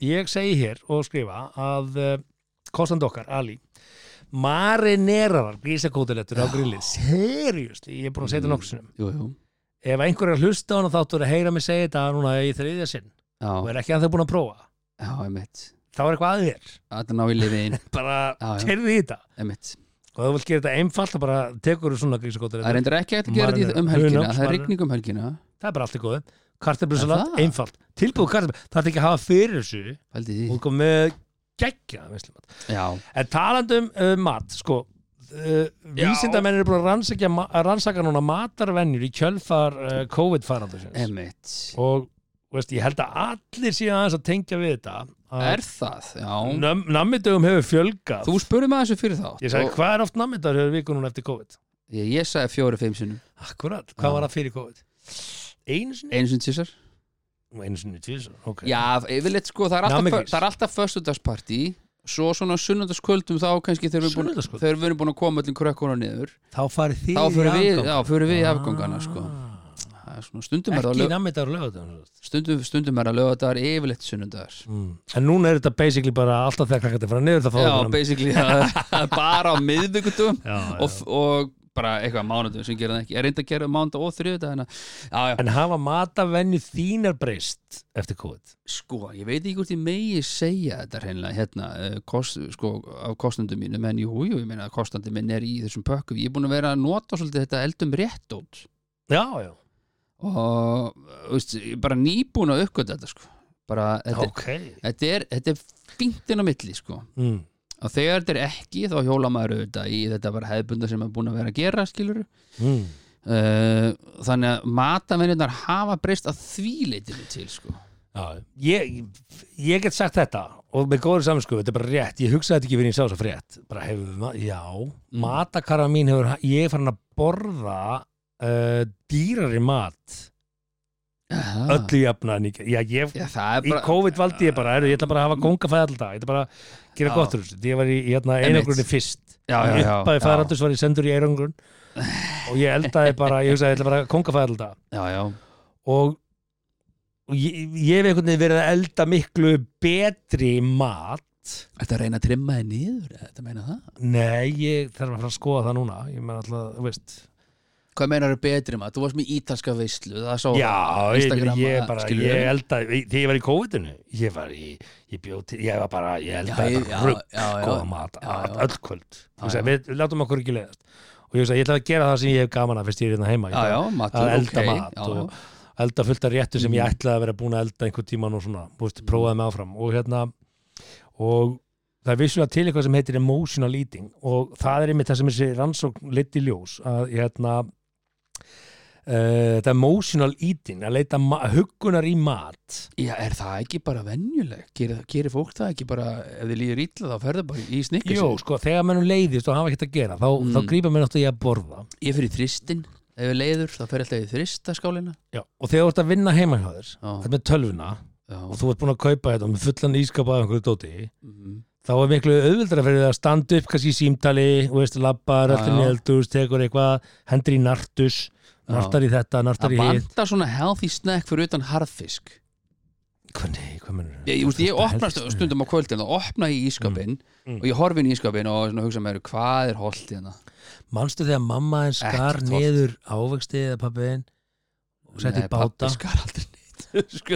Ég segi hér og skrifa að uh, kostandi okkar, Ali marinerarar grísakótilettur á grillið. Seriously, ég er búin að segja þetta Mhm. jú, ef einhver er að hlusta á hana þáttur að heyra mig segja þetta núna í þriðja sinn og já, er ekki að það búin að prófa já, þá er eitthvað að þér. Þetta bara kerði í þetta og þú vilt gera þetta einfalt þá bara tekur svona Það grísakótilettur reyndir ekki að gera þetta um helgina. Það er rigning um helgina. Það er bara allt í góðu. Kartablusalat, það? einfalt. Tilbúið kartablusalat, það er ekki að hafa fyrir þessu. Og kom með. Já, en talandum um mat sko uh, vísindamenn eru búin að rannsaka, að rannsaka núna matarvenjur í kjölfar uh, COVID-farandusins einmitt. Og veist, ég held að allir síðan aðeins að tengja við þetta Er það? Já nam nammidögum hefur fjölgað Þú spurði maður þessu fyrir þá ég sagði, hvað er oft nammidagur hefur viku núna eftir COVID? Ég, ég sagði fjóri, fimm sinnum Akkurat, hvað Já. var það fyrir COVID? Einu sinni? Einu sinni tísar Einu sinni, tvisar, ok Já, yfirleitt sko, það er alltaf, það er alltaf föstudagspartí Svo svona sunnundaskvöldum þá kannski þegar við, erum búin að koma öllum krökkuna niður Þá farið þið í við, afgang. já, fyrir við í afgangana sko. Það er svona stundum er það Ekki lög, nammidagur og lögadagur stundum, stundum er að löga þetta er yfirleitt sunnundagar mm. En núna er þetta basically bara alltaf þegar krakkandi fara niður það það er bara á miðvíkutum og, og bara eitthvað mánudum sem gera það ekki. Ég reyndi að gera mánudag og þriðudag en að, hafa matavenju þínar breyst eftir COVID? sko, ég veit ekki hvort ég megi segja þetta hreinlega hérna, eh, kost, sko, af kostnandum mínum, en jú, jú, ég meina að kostandi minn er í þessum pökkum. Ég er búin að vera að nota svolítið þetta eldum réttót Já, já, og, veist, ég er bara nýbúin að uppgöta þetta, sko. Bara, þetta, ok þetta er, þetta er fíntinn á milli, sko. mm. Og þegar þetta er ekki, þá hjóla maður auðvitað í þetta bara hefðbunda sem er búin að vera að gera, skilur Mm. Uh, þannig að matavennirnar hafa breyst að því leitinu til sko. Já, ég, ég get sagt þetta og með góður saminsku, þetta er bara rétt ég hugsaði þetta ekki fyrir ég sá þess að frétt bara hefur, já, matakarfa mín hefur, ég er farin að borða uh, dýrari mat. Ah. öllu jafna en ég, já, ég Já, er í bara COVID valdi ég bara, er, ég ætla bara að hafa kongafæði alltaf, ég ætla bara að gera Já. gott úr því ég var í, í hérna, einangrunni fyrst. Uppaði fæðrandus var ég sendur í einangrun. Og ég eldaði bara, ég hugsaði, ég ætla bara að kongafæði alltaf já, já. og, og ég, ég hef einhvern veginn verið að elda miklu betri mat. Þetta reyna að trimma þið niður eða Þetta meina það? Nei, ég þarf að fara að skoða það núna. Ég meina alltaf, þú veist Hvað meinar þú betri maður? Þú varst með ítalska veislu Það sá það Instagram, ég bara, ég eldaði Þegar ég var í COVID-inu Ég var í, ég bjóð til Ég var bara, ég eldaði ég- bara rugg já, já. Góða mat, öll kvöld sagði, já. við, látum okkur ekki leiðast Og ég sagði, ég ætla að gera það sem ég hef gaman að Fyrst ég er hérna heima Já, já, matur, að elda ok mat já, og, elda fullt af réttu sem ég Mm. ætlaði að vera búin að elda einhvern tíman og svona, þú veist, prófaði mig áfram og hérna og það er vissulega til eitthvað sem heitir emotional eating og það er einmitt það sem þessi rannsókn lit í ljós að hérna uh, þetta emotional eating að leita huggunar í mat Já, er það ekki bara venjuleg? Gerir, gerir fólk það ekki bara ef þið líður illa þá ferðu bara í snikkis Jó, sko, þegar mannum leiðist og hafa ekkert að gera þá, Mm. þá grípa mér náttúrulega í að borða Ég fyrir þristin, ef ég leiður þá fer alltaf í þristaskálina Já. og þegar þú ert að vinna heima hjá þér þetta með tölvuna já og þú ert búin að kaupa þetta með fullan ískapa af einhverju dóti mhm. þá er miklu auðvildra fyrir þig að standa upp kannski í símtali, þú veist, öllu já. neldus, tekur eitthvað hendur í nartus. Nartar í þetta nartar Það í hitt. vantar svona healthy snack fyrir utan harðfisk. Hvað, nei, hvað mennur Ég, ég, ég opna stu- stundum á kvöldin þá opna ég ískapin Mm. og ég horfi inn í ískapin og svona hugsa mér hvað er holt hérna? Manstu þegar mamma en skar Ekkert niður ávexti eða pappiðin og setti í báta pabbi skar aldrei neitt sko.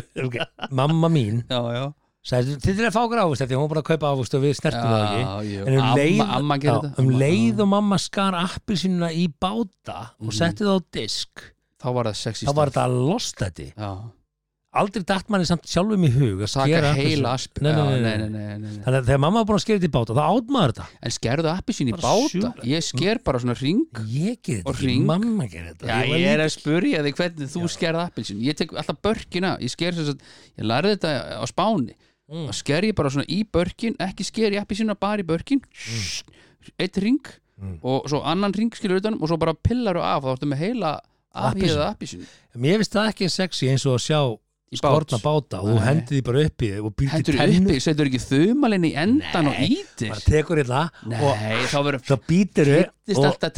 Mamma mín Já, já sagði, þið þurfið að fá okkur ávegst því hún var bara að kaupa ávegst og við snertum það ekki. Já, En um leið, amma, amma gerir já, þetta. um Amma- leið og mamma skar appilsínuna í báta og Mhm. setti það á disk þá var það sexy þá var þetta lost þetta já. aldrei datt manni samt sjálfum í hug að skera nei, nei. þannig að þegar mamma var búin að skera þetta í báta þá átt maður þetta. En skerðu appi sín í báta? sjúklega. ég sker bara svona ring ég ger Og þetta ekki, mamma ger þetta. Já, var ég er að spurja þig hvernig þú skerði appilsin Ég tek alltaf börkina Ég sker þess að Ég lærði þetta á Spáni Mm. og sker ég bara svona í börkin ekki sker ég appilsina bara í börkin. Eitt ring Mm. og svo annan ring skilur utanum og svo bara pillar og af þá ertu með heila afhýða appilsinu mér finnst það ekki sexy eins og að sjá skorna báta. Og þú hendið því bara upp í þig og Hendur tennu. uppi, setur ekki þumalinn í endan og Nei. ítir þetta og Nei, þá býtir þau Alltaf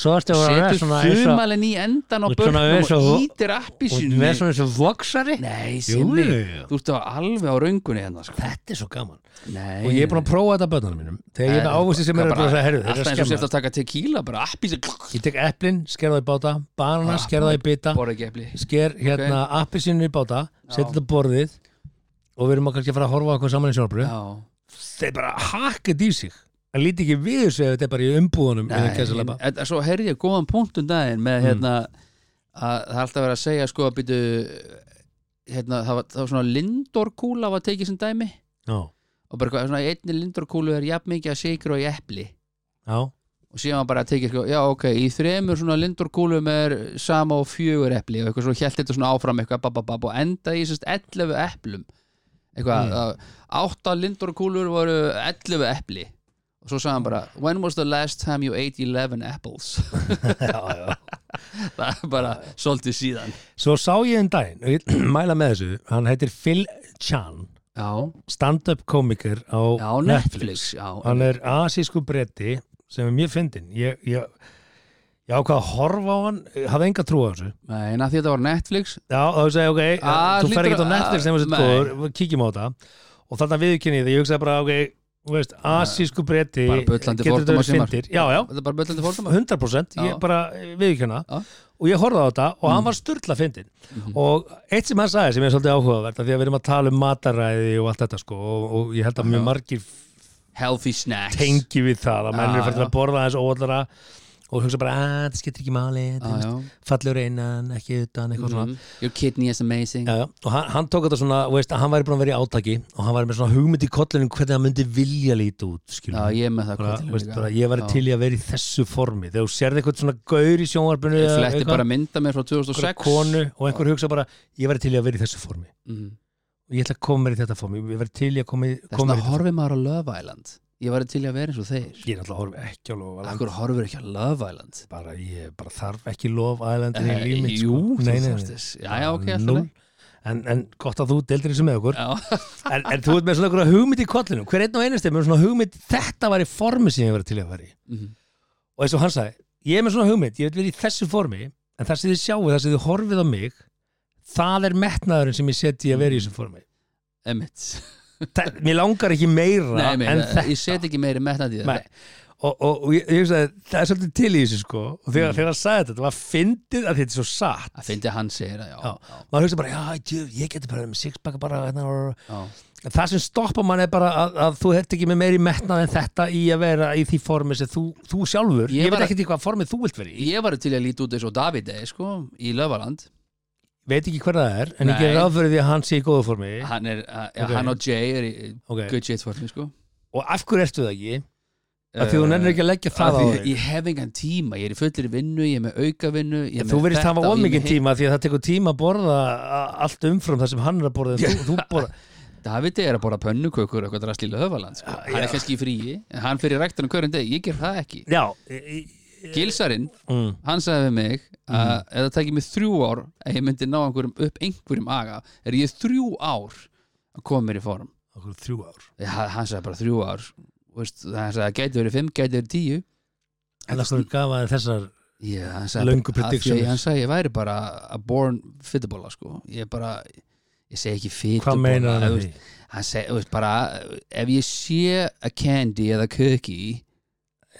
svo ertu að vera setur og þumalinn í endan Þú svona börnum og- og ítir og appilsinu með svona eins og voksari? Nei, jú. þú ert alveg á röngunni hérna sko. þetta er svo gaman. Nei, og ég er búin að prófa þetta bönnunum mínum. Þegar ég er með ávöxti sem er Alltaf er eins og sért að taka tequila bara appísi ég tek eplin, sker það í báta banana, Ah, sker það í bita sker hérna okay. appisinu í báta setja þetta borðið og við erum að kannski að fara að horfa eitthvað saman í sjónarbröð Já, þeir bara hakkað í sig það líti ekki við þessu ef þetta er bara í umbúðunum Nei, en, svo heyrði ég góðan punkt um daginn með Mm. hérna að það alltaf verið að segja sko að býtu hérna, það var, það var svona lindorkúla var tekið sem dæmi. Já, og bara svona einni lindorkúlu er jafn mikið að sigur og í epli. Já, og síðan var bara að tekið sko, já ok, í þremur svona lindorkúlum er sama og fjögur epli og eitthvað svo hjælt þetta svona áfram eitthvað bababab og enda í sérst 11 eplum. Eitthvað, Mm. átta lindorkúlur voru 11 epli og svo sagði hann bara when was the last time you ate 11 apples? Já, já. það er bara svolítið síðan. Svo sá ég um daginn og ég mæla með þessu, hann heitir Phil Chan. Stand-up komiker á já Netflix, já, hann er asísku bretti sem er mjög fyndin ég, ég, ég ákvað að horfa á hann hafði enga trú á þessu. Nei, en að því þetta var Netflix. Já, þá segi ég, ok, Ah, þú fer ekki á Netflix kíkjum á þetta. Og þarna viðkynni því, ég hugsaði bara, ok veist, asísku bretti getur þetta verið fyndir já, já, þetta er bara bullandi fordóma 100% Já. ég bara viðkynna Já. og ég horfði á þetta og hann var styrla fyndin Mhm. og eitt sem hann sagði sem er svolítið áhugavert því að við erum að tala um mataræði og allt þetta sko og, og ég held að mjög margir healthy snacks. tengi við það að menn Já, eru fyrir að borða aðeins óallara og hugsa bara að það skiptir ekki máli já. fallur einan, ekki utan svona Mhm. your kidney is amazing já, já. og hann, hann tók þetta svona, veist, hann væri búin að vera í átaki og hann væri með svona hugmynd í kollinu hvernig hann myndi vilja líti út Já, ég ég Já. til í að vera í þessu formi þegar þú sérði eitthvað svona gaur í sjónvarpinu Ég fletti bara mynda mér frá einhverja 2006 konu og einhver hugsa bara ég væri til í að vera í þessu formi Mhm. og ég ætla að koma mér í þetta formi ég væri til í að koma, í- Þess vegna mér í þetta horfið maður á Love Island Ég var til að vera eins og þeir. Ég er alltaf að horfa ekki á lofa Akkur horfir ekki á Love Island? Bara ég bara þarf ekki lof aðeindin í Eh, lífið Jú, sko. nei, nei, nei. Já, já, ok, alltaf en, en gott að þú deildir þessu með okkur. En, en þú ert með svona hugmynd í kollinu hver einn og einasti með svona hugmynd þetta var í formi sem ég var til að vera í. Mhm. og eins og hann sagði, ég er með svona hugmynd ég vil vera í þessu formi en það sem þið sjáu, það sem þið horfið á mig það er metnaðurinn sem ég seti að vera í þessu formi. Emmett mér langar ekki meira Nei, en meina, þetta. Ég set ekki meiri metnað í það og, og, og ég, ég sagði, það er svolítið til í þessu sko. Og Mm. þegar, þegar hann sagði þetta, þetta var fyndið að þetta er svo satt. Að fyndi hann segir það, já, Já. maður hugsa bara, já, ég, ég geti bara með sixpacka bara hérna, og- já. það sem stoppar mann er bara að, að þú ert ekki með meiri metnað en þetta í að vera í því formi sem þú, þú sjálfur, Ég ég, var veit að- ekkert í hvað formið þú vilt vera í, ég var til að líti út eins og Davide sko, í Löfaland veit ekki hver það er en Nei. ég gerir ráð fyrir því að hann sé í góðu formi hann, er, uh, Ok. hann og Jay er í Ok. good shit formi sko. og af hverju ertu það ekki? Af því þú nennir ekki að leggja það Af á því þig ég hef engan tíma, ég er í fullir vinnu ég er með auka vinnu ég er Þú með verðist þetta hafa og ég er með hitt. tíma því að það tekur tíma að borða a- allt umfram það sem hann er að borða en þú, þú borða Davide er að borða pönnukökur eitthvað drast í Löfaland sko. Já, hann er já. kannski í fríi en hann fyrir ræktunum hverjum deg, ég ger það ekki Já í- í- Gilsarinn, mm. hann sagði við mig að ef það tekið mig þrjú ár að ég myndi ná einhverjum upp einhverjum aga er ég þrjú ár að koma mér í form Okkur þrjú ár ja, hann sagði bara þrjú ár Veist, hann sagði að gæti verið fimm, gæti verið tíu En það fyrir gaf að þessar Já, Löngu predictions. hann sagði að ég væri bara a born fittibola sko. ég er bara ég segi ekki Hvað fittibola meinar veist, því? hann segi, þú veist, bara ef ég sé a candy eða cookie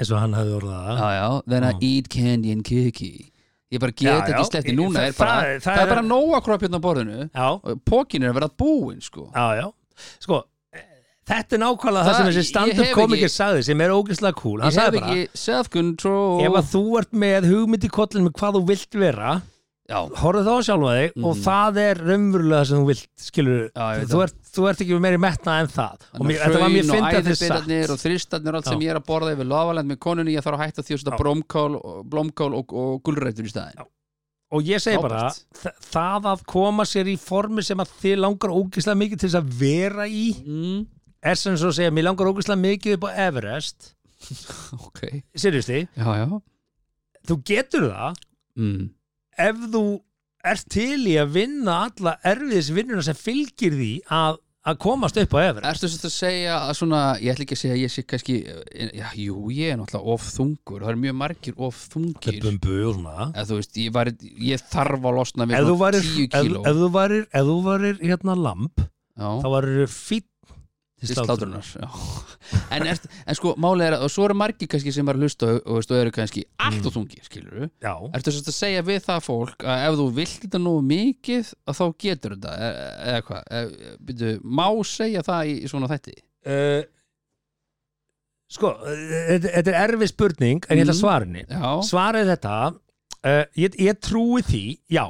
Eins og hann hafði orðað já, já, I Já. eat candy and cookie ég bara get ekki sleppti núna er bara, það- það, er bara nóga kropp hérna á borðinu. Pókin er að vera búin sko. já, já. Sko, þetta er nákvæmlega það, Það- sem þessi stand-up ekki- sagði sem er ógeðslega cool. Hann ég hef ekki self-control. Ef að þú ert með hugmynd í kollinu með hvað þú vilt vera horfðu þá sjálfa þig og Mhm. það er raunverulega sem þú vilt skilur, Já, þú, ert, þú ert ekki meiri metna en það. Og mér, þetta var mér fyndið að þið satt. og þristarnir og allt Já. sem ég er að borða yfir lofaland með konunni ég þarf að hætta því blómkál, og- og, gulrætur í staðin og ég segi bara, Frábært. þa- það að koma sér í formi sem að þið langar ógislega mikið til þess að vera í mm. er sem svo að segja, mér langar ógislega mikið upp á Everest. Ok, já. Þú getur það. Mm. Ef þú ert til í að vinna alla erfiðis vinnuna sem fylgir því að, að komast upp á Everest. Ertu svolítið að segja að svona, ég ætla ekki að segja að ég sé kannski, já, jú, ég er náttúrulega of þungur, það eru mjög margir of þungir. Bumbu og svona. Eða þú veist, ég, var, ég þarf að losna varir, 10 ef, kíló. ef þú varir, ef þú varir hérna lamp, Já. þá varir fýtt til slátrunar en, en sko, málið er að og svo eru margir kannski sem að hlusta og, og, og eru kannski allt og þungir, skilur við Ertu að segja við það fólk að ef þú vilt þetta nú mikið að þá getur þetta e- eða hvað, e- má segja það í, í svona uh, sko, uh, þetta þetta er erfið spurning en ég ætla að Mhm. svara henni. Er þetta uh, ég, ég trúi því, já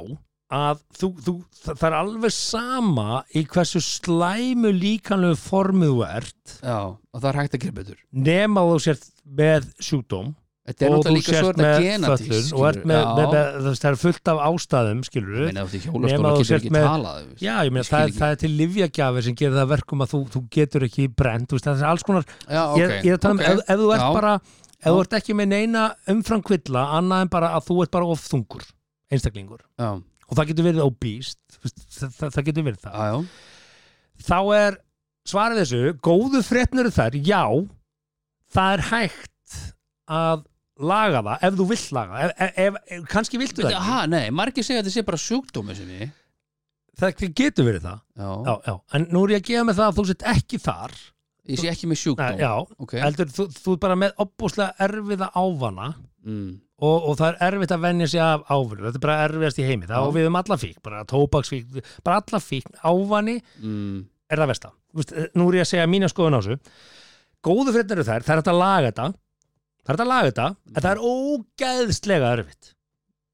að þú, þú, það, er alveg sama í hversu slæmu líkanlegu formið þú ert. Já, og það er hægt að gera betur. Nema þú sért með er og þú sért er með föllun og ert með, með, með, það er fullt af ástæðum skilur Nema þú sért með- talað. Já, ég meina, það, er- það er til livjagjafi sem gerir það að verkum að þú, þú getur ekki brent, það er alls konar Já, ok, ég, ég er að tala um, ok. ef, ef þú ert Já. bara ef þú ert ekki með neina umfram kvilla annað en bara að þú ert bara of þungur einstaklingur, Já, og það getur verið obíst, það, það, það getur verið það. Já, já. Þá er svarið þessu, góðu fréttnur þær, já það er hægt að laga það, ef þú vill laga ef, ef, ef, kannski viltu það Ha, nei, margir segja að þetta sé bara sjúkdómi það getur verið það, Já, já, já en nú er ég að gefa mig það að þú sett ekki þar. Ég sé ekki með Nei, sjúkdóm já, Ok, heldur, þú, þú er bara með opbúslega erfiða ávana. Mm. Og, og það er erfitt að venja sig af áfyrir þetta er bara erfiðast í heimi, það Já. á við um alla fík. Bara tóbaksfík, bara alla fík. Ávani Mm. er það versta. Þú veist, nú er ég að segja mína skoðun á þessu. Góðu frétnar eru þær, það er hægt að laga þetta. Það er hægt að laga þetta en það er ógeðslega erfitt.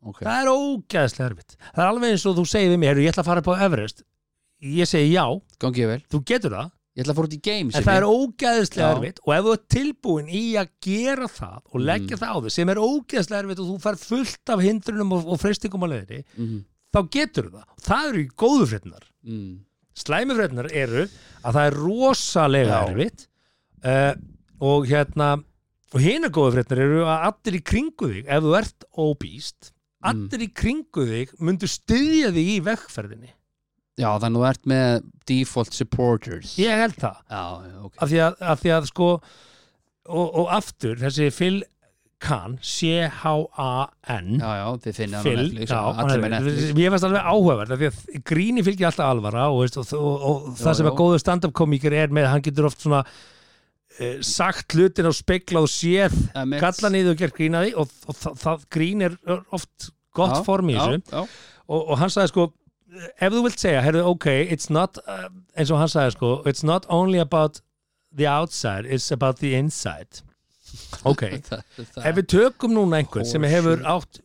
Ok, það er ógeðslega erfitt. Það er alveg eins og þú segir við mér, "Heyrðu, ég ætla að fara upp á Everest. Ég segi já, þú getur það Ég ætla að fara út í game en það er ógeðslega Já. erfitt og ef þú ert tilbúin í að gera það og leggja Mm. það á þig sem er ógeðslega erfitt og þú fær fullt af hindrunum og, og freystingum á leiðinni mm. þá getur það, það eru í góðu frétnar Mm. slæmi frétnar eru að það er rosalega Já. erfitt uh, og hérna og hina góðu frétnar eru að allir í kringu þig, ef þú ert óbíst Mm. allir í kringu þig myndu styðja þig í vegferðinni Já, þannig að þú ert með default supporters. Ég held það. Já, já, ok. Af því að, af því að sko og, og aftur þessi Phil Kahn C-H-A-N Já, já, þið finnir hann Netflix ég fannst alveg áhugavert af því að gríni fylgir alltaf alvara og, veist, og, og, það Já, sem að góður stand-up komíkir er með hann getur oft svona uh, sagt hlutin á spegla og séð kalla niður og gert grín að því og, það, það grín er oft gott Já, form í þessu. og hann sagði sko ef þú vilt segja, herðu, ok, it's not uh, eins og hann sagði sko, it's not only about the outside, it's about the inside. Ok, ef við tökum núna einhvern sem hefur átt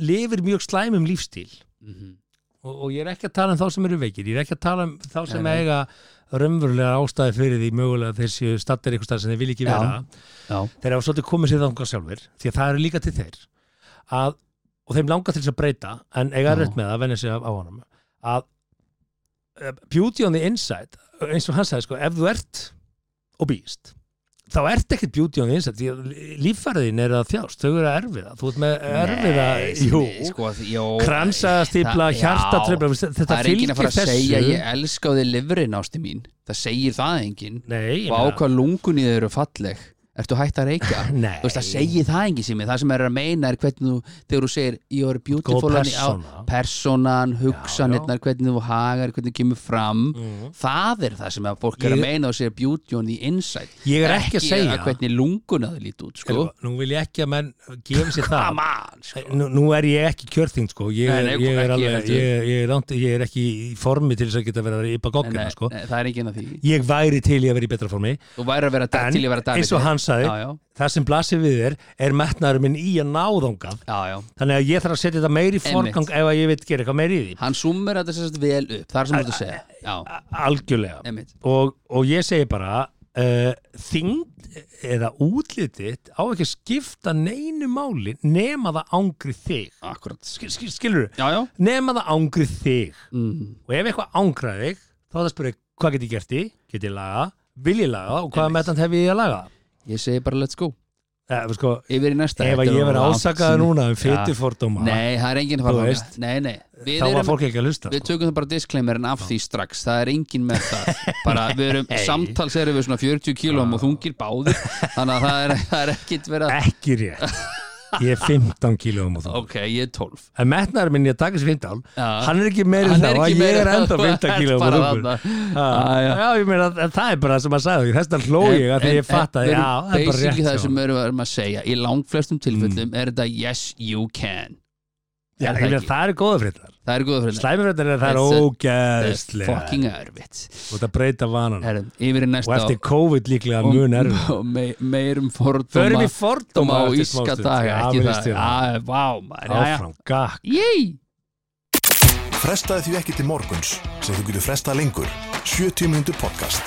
lifir mjög slæmum lífstíl. Mhm. og, og ég er ekki að tala um þá sem eru veikir ég er ekki að tala um þá sem Nei, eiga raunverulega ástæði fyrir því mögulega séu stattir einhvers stað sem þeir vil ekki vera. Já, þeir hafa svolítið komið sér þangað sjálfur því að það eru líka til þeir. Að, og þeim langar til þess að breyta en eiga rétt með að venja sig af á honum að uh, beauty on the inside eins og hann sagði sko, ef þú ert obíst þá ert ekkert beauty on the inside því að líffæriðin er að þjást, þau eru að erfiða þú ert með erfiða, jú sko, jó, kransastípla, það- já. hjartatröfla þetta það er enginn að fara fylgir að þessu. Segja ég elska á þig livrin ásti mín. Það segir það enginn. Nei, og á meina- hvað lungun í þau eru falleg ertu hægt að reykja Nei. þú veist það segir það enginn sem það sem er að meina er hvernig þú þegar þú segir you are beautiful persóna. personan, hugsanirnar hvernig þú hagar, hvernig þú kemur fram Mhm. það er það sem að fólk er Ég- að meina og segir beauty on the inside Ég er ekki að segja- hvernig lungun að þau líti út sko. Nú vil ég ekki að menn gefa sér það come on sko. nú, nú er ég ekki kjörþing sko. ég, Nei, nei, ég, er ekki alveg, ég, ég, er ég er ekki í formi til þess að geta verið að ypa goggina sko. nei, það er enginn að því ég væri til í að vera í betra formi þú væri að vera sagði já, já, það sem blasir við þér er metnaður minn í að náðongað þannig að ég þarf að setja þetta meiri forgang ef að ég veit gera eitthvað meiri í því. Hann summer þetta sérst vel upp það er sem þú ert að segja. Algjörlega. Og, og ég segi bara uh, þyngd eða útlitið á ekki að skipta neinu máli nema það ángri þig. Akkurat. Skil, skil, skilur já nema það ángri þig. Mm. og ef eitthvað ángraði þig þá er það að spyrja hvað get ég gert í, get ég laga vil ég laga? Og hvaða metant hef ég að laga ég segi bara let's go Eh, sko, yfir í næsta ef ég ásakaði síðan. núna um Já. fytu fordóma nei, það er enginn að fara nei, nei þá var fólk ekki að hlusta Við sko. tökum það bara disclaimerin af því strax Það er engin með það bara, Við erum Hey. samtals erum við svona 40 kílóum og þungir báðir Þannig að það er, það er ekkit verið að ekki rétt ég er 15 kílóum og þú. Ok, ég er 12 en metnaður minn ég að taka sér 15 Já. hann er ekki meiri Hann þá að ég er enda það, 15 þú ert kílóum og þarna. Já, ég meina að það er bara það sem að sagði. Þess að hló ég að því ég fattaði, já, það er bara rétt það sem við erum að segja. Í langflestum tilfellum er þetta yes you can Já, Er það það er góða fréttar Það er góða fréttar er það er Það ógæðslega fucking erfitt. Og það breyta vanan í og eftir COVID líklega og me- Meirum fordóma förum í fordóma á íska daga áfram, gakk. Frestaði því ekki til morguns sem þú getur frestað lengur. 70 mínútur podcast.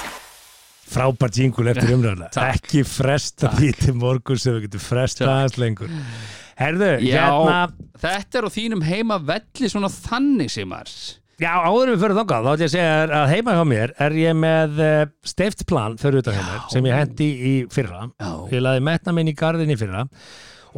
frábært jingul eftir umræðuna. Takk. ekki fresta því til morgun sem við getum fresta aðeins lengur herðu, Já, hérna þetta er á þínum heima velli svona þannig sem er já, áður en við fyrir þangað, þá ætlum ég að segja þér að heima hjá mér er ég með uh, steift plan fyrir utan hjá mér, sem ég hendi í fyrra. Já. ég laði metna minn í garðin í fyrra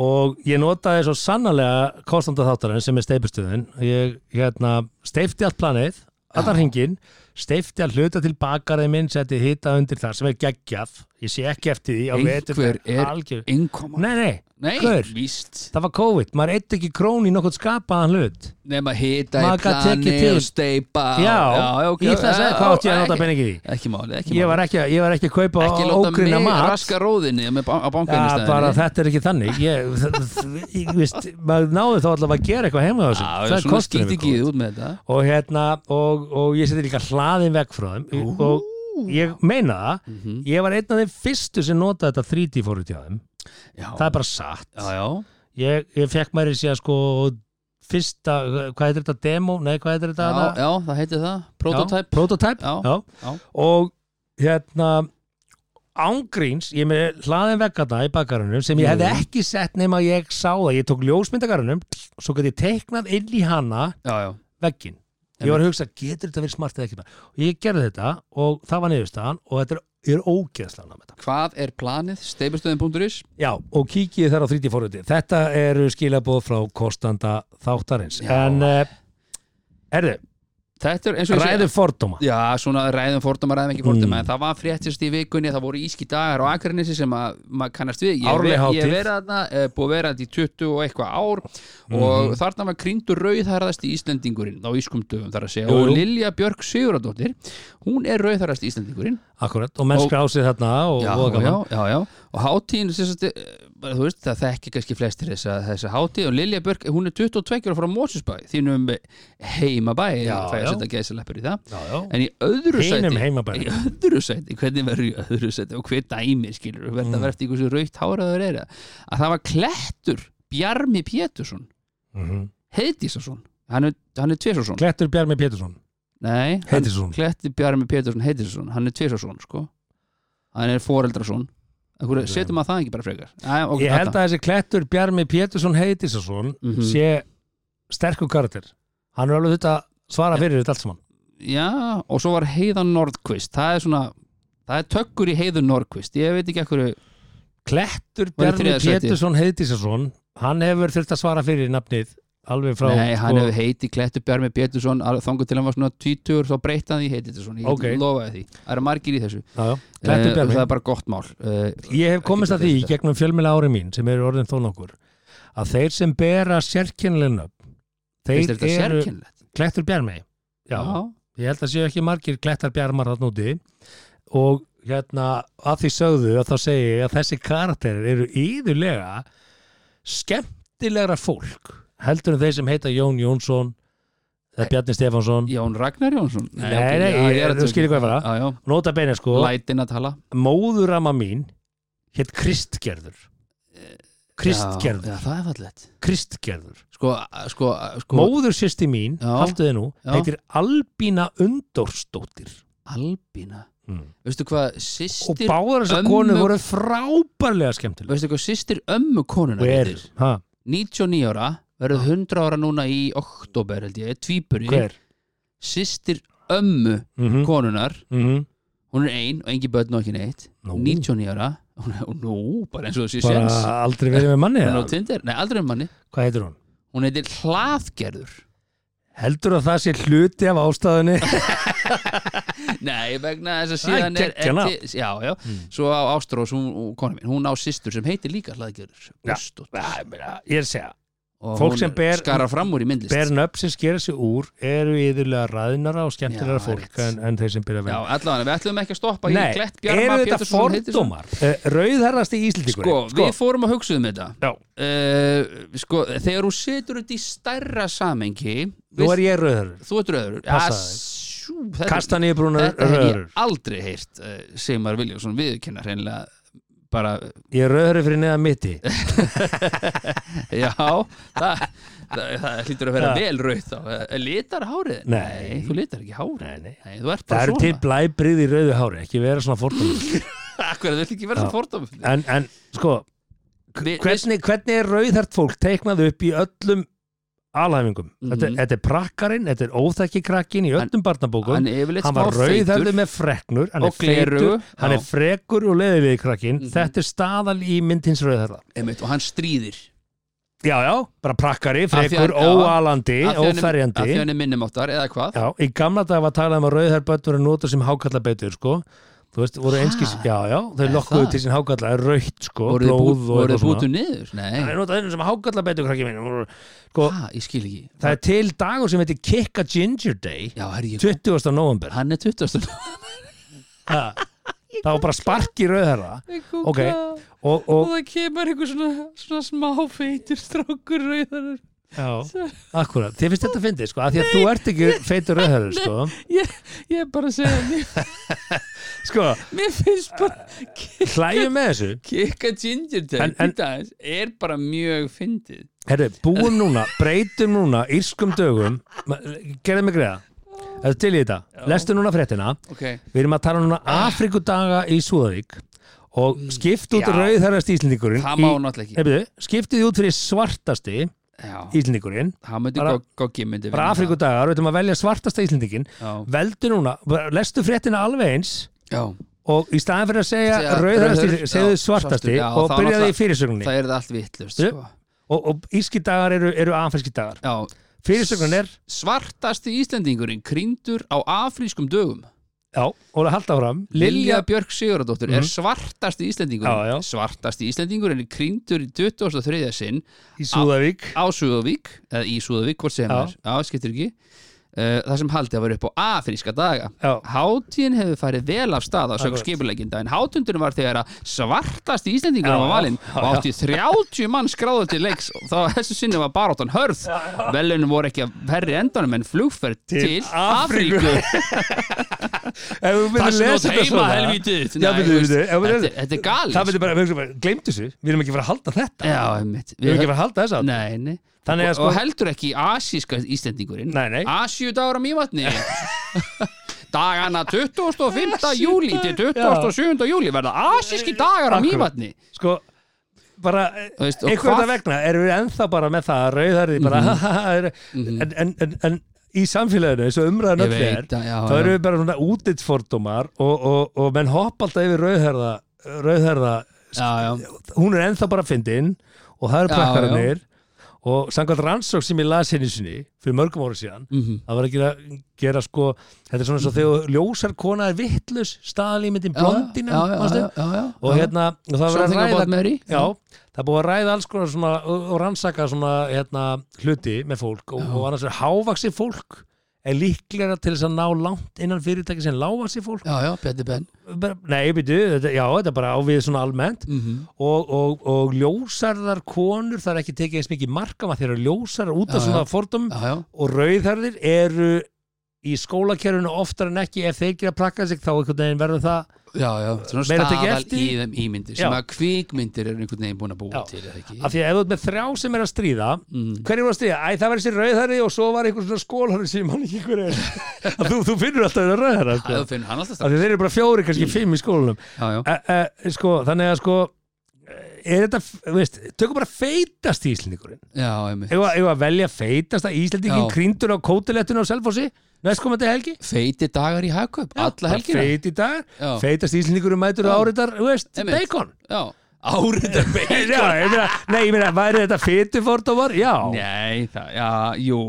og ég notaði svo sannarlega kostanda þáttarinn sem er steipustöðin ég hérna, steifti allt planið allan hringin, steifti all hluta til bakarið minn, setti hita undir það sem er geggjað, ég sé ekki eftir því vetur, Einhver er algjör innkoma. Nei, nei, Nei, hver? víst. Það var COVID, maður eitt ekki krón í nokkurt skapaðan hlut. Nefn að hita í Maður gat tekið plani til. og steipa já, já ok, ég ætla að segja já, hvað átti ég að nota ekki- peningi í Ekki máli, ekki ég máli. var ekki, að- ég var ekki að kaupa Ekki láta ógrina mig mat. raska róðinni með, á Ja, bankainistæðinni bara þetta er ekki þannig. Ég, þ- þ- ég veist, maður náði þá allavega að gera eitthvað heima á þessu. Já, það já, svona kosturinn við ekki COVID. út með þetta. Og hérna og, og ég seti líka hlaðin vekk frá þeim. Og ég meina það Mhm. ég var einn af þeim fyrstu sem notaði þetta 3D fóruð hjá þeim. Já, það er bara satt. Já, já. Ég, ég fekk mér í sig að sko fyrsta, hvað heitir þetta demo? Nei, hvað heitir þetta Já, já, það heitir það, prototype. prototype, Já. og hérna ángríns, ég með hlaðin veggarna í bakarunum sem ég hefði Jú. ekki sett nema ég sá það, ég tók ljósmyndagarunum svo gæti ég teiknað inn í hana veggin ég var að hugsa, getur þetta verið smart eða ekki? Og ég gerði þetta og það var niðurstaðan og þetta er, er þetta. Hvað er planið? Steifustöðin.is Já, og kíkið þar á 3D fórhundir þetta eru skilabóð frá kostanda þáttarins. Já. en uh, erðu þetta er eins og ég segi- ræðu fordóma. Já, svona ræðum fordóma, ræðum ekki fordóma Mm. en það var fréttist í vikunni, það voru íski dagar á Akranessi sem að maður kannast við. Ég, ég verið eh, búið að vera þetta í 20 og eitthvað ár og Mhm. þarna var krýndur rauðhæraðast í Íslendingurinn á ískum dögum þar að segja. Jú, jú. og Lilja Björk Siguradóttir hún er rauðhæraðast í Íslendingurinn. Akkurat, og menn Og- skrásið þarna og, já, og já, gaman. já, já, og hátíðin þú veist, það þekki kannski flestir þessa, þessa hátíð. Og Lilja Björk, hún er 22 ára frá Mósusbæ, þínum heimabæ það er að setja gæsaleppur í það. Já, já. en í öðru sæti í öðru sæti, hvernig verður í öðru sæti? Og hver dæmi skilur, verður Mm. það verður eftir einhversu raukt háraður er að það var klettur Bjarmi Pétursson. Mhm. Heiðdísason, hann er, hann er Tvesason Klettur Bjarmi Pétursson. Nei, Heiðdísson. Kletti Bjarmi Pétursson Heiðdísason, hann er Tvesason sko. Hann er foreldrason. Akkur, setjum að það ekki bara frekar? Æ, ok, Ég held að þessi klettur Bjarmi Pétursson Heitisson Mhm. sé sterkur karakter. Hann er alveg þetta svara fyrir þetta allt saman. Já, og svo var Heiðan Nordqvist það er svona, það er tökkur í Heiðun Nordqvist ég veit ekki ekkur Klettur Bjarmi. Pétursson Heitisson hann hefur þurft að svara fyrir nafnið alveg frá Nei, hann sko, hefur heiti Klettur Bjarmi Pétursson þangur til hann var svona 20 þá breytti hann því heiti þetta svona, ég Ok. okay. lofaði því. Það eru margir í þessu. Já, já. Bjarmi. það er bara gott mál. Uh, Ég hef komist að því í Ekki gegnum fjölmjöla ári mín sem eru orðin þó nokkur að þeir sem bera sérkennilegna Finnst þeir þetta eru? Klettur Bjarmi. Já, ég held að séu ekki margir Klettar Bjarmar þarna úti. Og hérna að því sögðu að þá segi ég að þessi karakterir eru íðurlega skemmtilegra fólk heldur en þeir sem heita Jón Jónsson eða Bjarni Stefánsson? Jón Ragnar Jónsson. Nei, nei, ég- þú skilur hvað ég fara. Nota beina sko, lætin að tala. Móðurama mín hétt Kristgerður. Kristgerður, það er fallegt. Kristgerður. Sko, sko, sko. Móður sýsti mín, Já. haltu þið nú heitir Albína Undorstóttir Albína. Mm. Veistu hvað og báðar þessar konur voru frábærlega skemmtileg Veistu hvað systir ömmu konuna og er, heitir? ha, 99 ára verður 100 ára núna í oktober held ég, tvíburi hver? Systir ömmu mm konunar -hmm. hún er ein og engi börn og ekki neitt. Nú. 99 ára. Og nú, bara eins og þessi séns. aldrei verið með manni nei aldrei um manni. Hvað heitir hún? hún heitir hlaðgerður. Heldur að það sé hluti af ástæðunni? Nei, vegna þess að síðan er, til- já, já, svo á Ástrós hún, hún, á systur sem heitir líka hlaðgerður meina, ég er að segja og Fólk hún sem ber- skarar fram úr í myndlist. ber nöfn sem skera sig úr eru yðurlega ræðnara og skemmtilega Já, er fólk en, en þeir sem byrja já, vel allavega, við ætlum ekki að stoppa í Nei, Klett eru Bjarma þetta Pétursson heitir svo. fordómar? Uh, Rauðherrasti íslendingur Sko, við fórum að hugsa um þetta. Já. uh, Sko, þegar þú setur þetta í stærra samengi nú er ég rauðherur Þú ert röður Passaðu Kastaníubrúnar Þetta hef rauðherur ég aldrei heyrt uh, Sigmar Viljánsson viðurkennar hreinlega bara, Ég rauðherur fyrir neða mitti já það, það, hlýtur að vera vel rauð þá Litar hárið? Nei. þú litar ekki hárið Nei, nei. Nei, þú ert Það eru til svona blæbrið í rauðu hári ekki vera svona fordómar Akkur, það vil ekki vera Já. svo fordóma en, en sko hvernig, hvernig er rauðhært fólk teiknað upp í öllum alhæfingum. Þetta, Mhm. þetta er prakkarinn, þetta er óþekki krakkin í öllum barnabókum. Hann er hann var feitur með freknur hann er glerugu hann Já. er frekur og leðilegi krakkin Mhm. þetta er staðal í myndins rauðhærða. Einmitt, og hann stríðir. Já, já, bara prakkari, frekur, óalandi er- af óferjandi því hann er minnumáttar eða hvað? Já, í gamla dag var talað um að rauðhærð börn voru nota sem hákalla betur, sko þú veist, voru Ha? einskis, já, já, þau lokkuðu til sín hákalla raukt, sko, voru blóð og voru eitthvað þið svona bútu niður? Nei, það er notað einu sem hákalla betur, krakki minn sko, ha, ég skil ekki það er til dagur sem heitir Kick a Ginger Day Já, herri, ég 20. november Hann er 20. Ha. það var bara spark í rauðherða Ok. og, og það kemur einhver svona, svona smá feitur strákur rauðar Já, akkurat, þið finnst þetta að fyndi sko, að því að þú ert ekki feitur rauðhörður sko, Ég er bara að segja mér, sko, mér finnst bara hlæjum með þessu. Kikka Ginger en, er bara mjög fyndið. Herru, búum núna, breytum núna írskum dögum, ma- gerðu mig greiða. Þetta til í þetta, lestu núna fréttina. Ok, Við erum að tala núna Afrikudaga í Súðavík. Og skipt út Já. rauðherrast Íslendingurinn skiptið út fyrir svartasti Íslendingurinn. Bara- Afrikudagar, við ætlum að velja svartasta Íslendingin veldu núna, lestu fréttina alveg eins Já, og í staðan fyrir að segja rauðhærður- segðu svartasti já, og byrjaði í fyrirsögninni. Það er allt vittlust sko. og, og írski dagar eru, eru afríski dagar. Já, fyrirsögnin er Svartasti Íslendingurinn krýndur á afrískum dögum já, og að halda fram Lilja Björk Sigurðardóttir er Mhm. svartasti Íslendingurinn Já, já. Svartasti Íslendingurinn er krýndur í 23. sinn í Súðavík á Súðavík eða í Súðavík, hvort sem er Já, skiptir ekki Það sem haldið að vera upp á afríska daga. Hátíðin hefur farið vel af stað á sög Akkurat. skipuleginda en hátundurinn var þegar að svartasti Íslendingur Já, var valinn og átti 30 mann skráðu til leiks. Og þá þessu sinni var baróttan hörð. Velunum voru ekki að herri endanum en flugferð til, Til Afríku, það þetta heima helvítið þetta er galið bara glemt þessu. Við erum ekki að fara að halda þetta. Já, einmitt. Við erum ekki að fara að halda þess að Nei, nei og, sko og heldur ekki asíska Íslendingurinn. Á mývatni. Dagana 25. júli til 27. júli verða asíski dagar á mývatni. Sko, bara hvað- veginn vegna erum við ennþá bara með það að rauðarði bara er, en, en, en, en í samfélaginu eins og umræðan öll er þá erum við bara svona útitsfordómar og, og, og menn hoppa alltaf yfir rauðherða rauðherða, Já, já, hún er ennþá bara fyndin og það eru Já, prakkarannir og samkvæmt rannsók sem ég las henni sinni fyrir mörgum ára síðan Mhm. það var ekki að gera sko þetta er svona eins og þegar ljósar kona er vittlus staðalímyndin já. og hérna og það var að ræða Já, það búið að ræða alls konar svona, og, rannsaka svona hérna, hluti með fólk og, og annars er hávaksi fólk er líklega til þess að ná langt innan fyrirtæki sem lávaksi fólk? Já, já, Bjarni Ben. Bara, Nei, byrju, já, þetta er bara á við svona almennt. Mm og, og, og ljósarðar konur, það er ekki tekið eins mikið markam að þeir eru ljósarðar út af Já, svona fordum Já, já, og rauðharðir eru í skólakerfinu oftar en ekki ef þeir gera prakka sig þá verður það já, já. Svona staðal í þeim ímyndir sem Já. að kvikmyndir eru einhvern veginn búin að búa Já. til af því að ef þú ert með þrjá sem er að stríða mm. hverju var að stríða? Æ, það var þessi rauðhæri og svo var einhver svona skólhæri sem mann ekki hver er að þú, þú finnur alltaf þetta rauðhæri sko. Það finnur hann alltaf því þeir eru bara fjóri, kannski fimm í já, e, e, sko, þannig að sko er þetta, þú veist, tökum bara feitast íslendingurinn Ef að velja feitasta íslendingin Já. krýndur á kótilettinu á Selfossi næstkomandi helgi? Feiti dagar í hagkaup, alla helgina. feit í dag, Já. feitast íslendingurinn mætur og áriðar, þú veist, bacon. Áriðar bacon. Já, ég meina, nei, ég meina, væri þetta fetufordómar? Já, Nei, það, já, jú.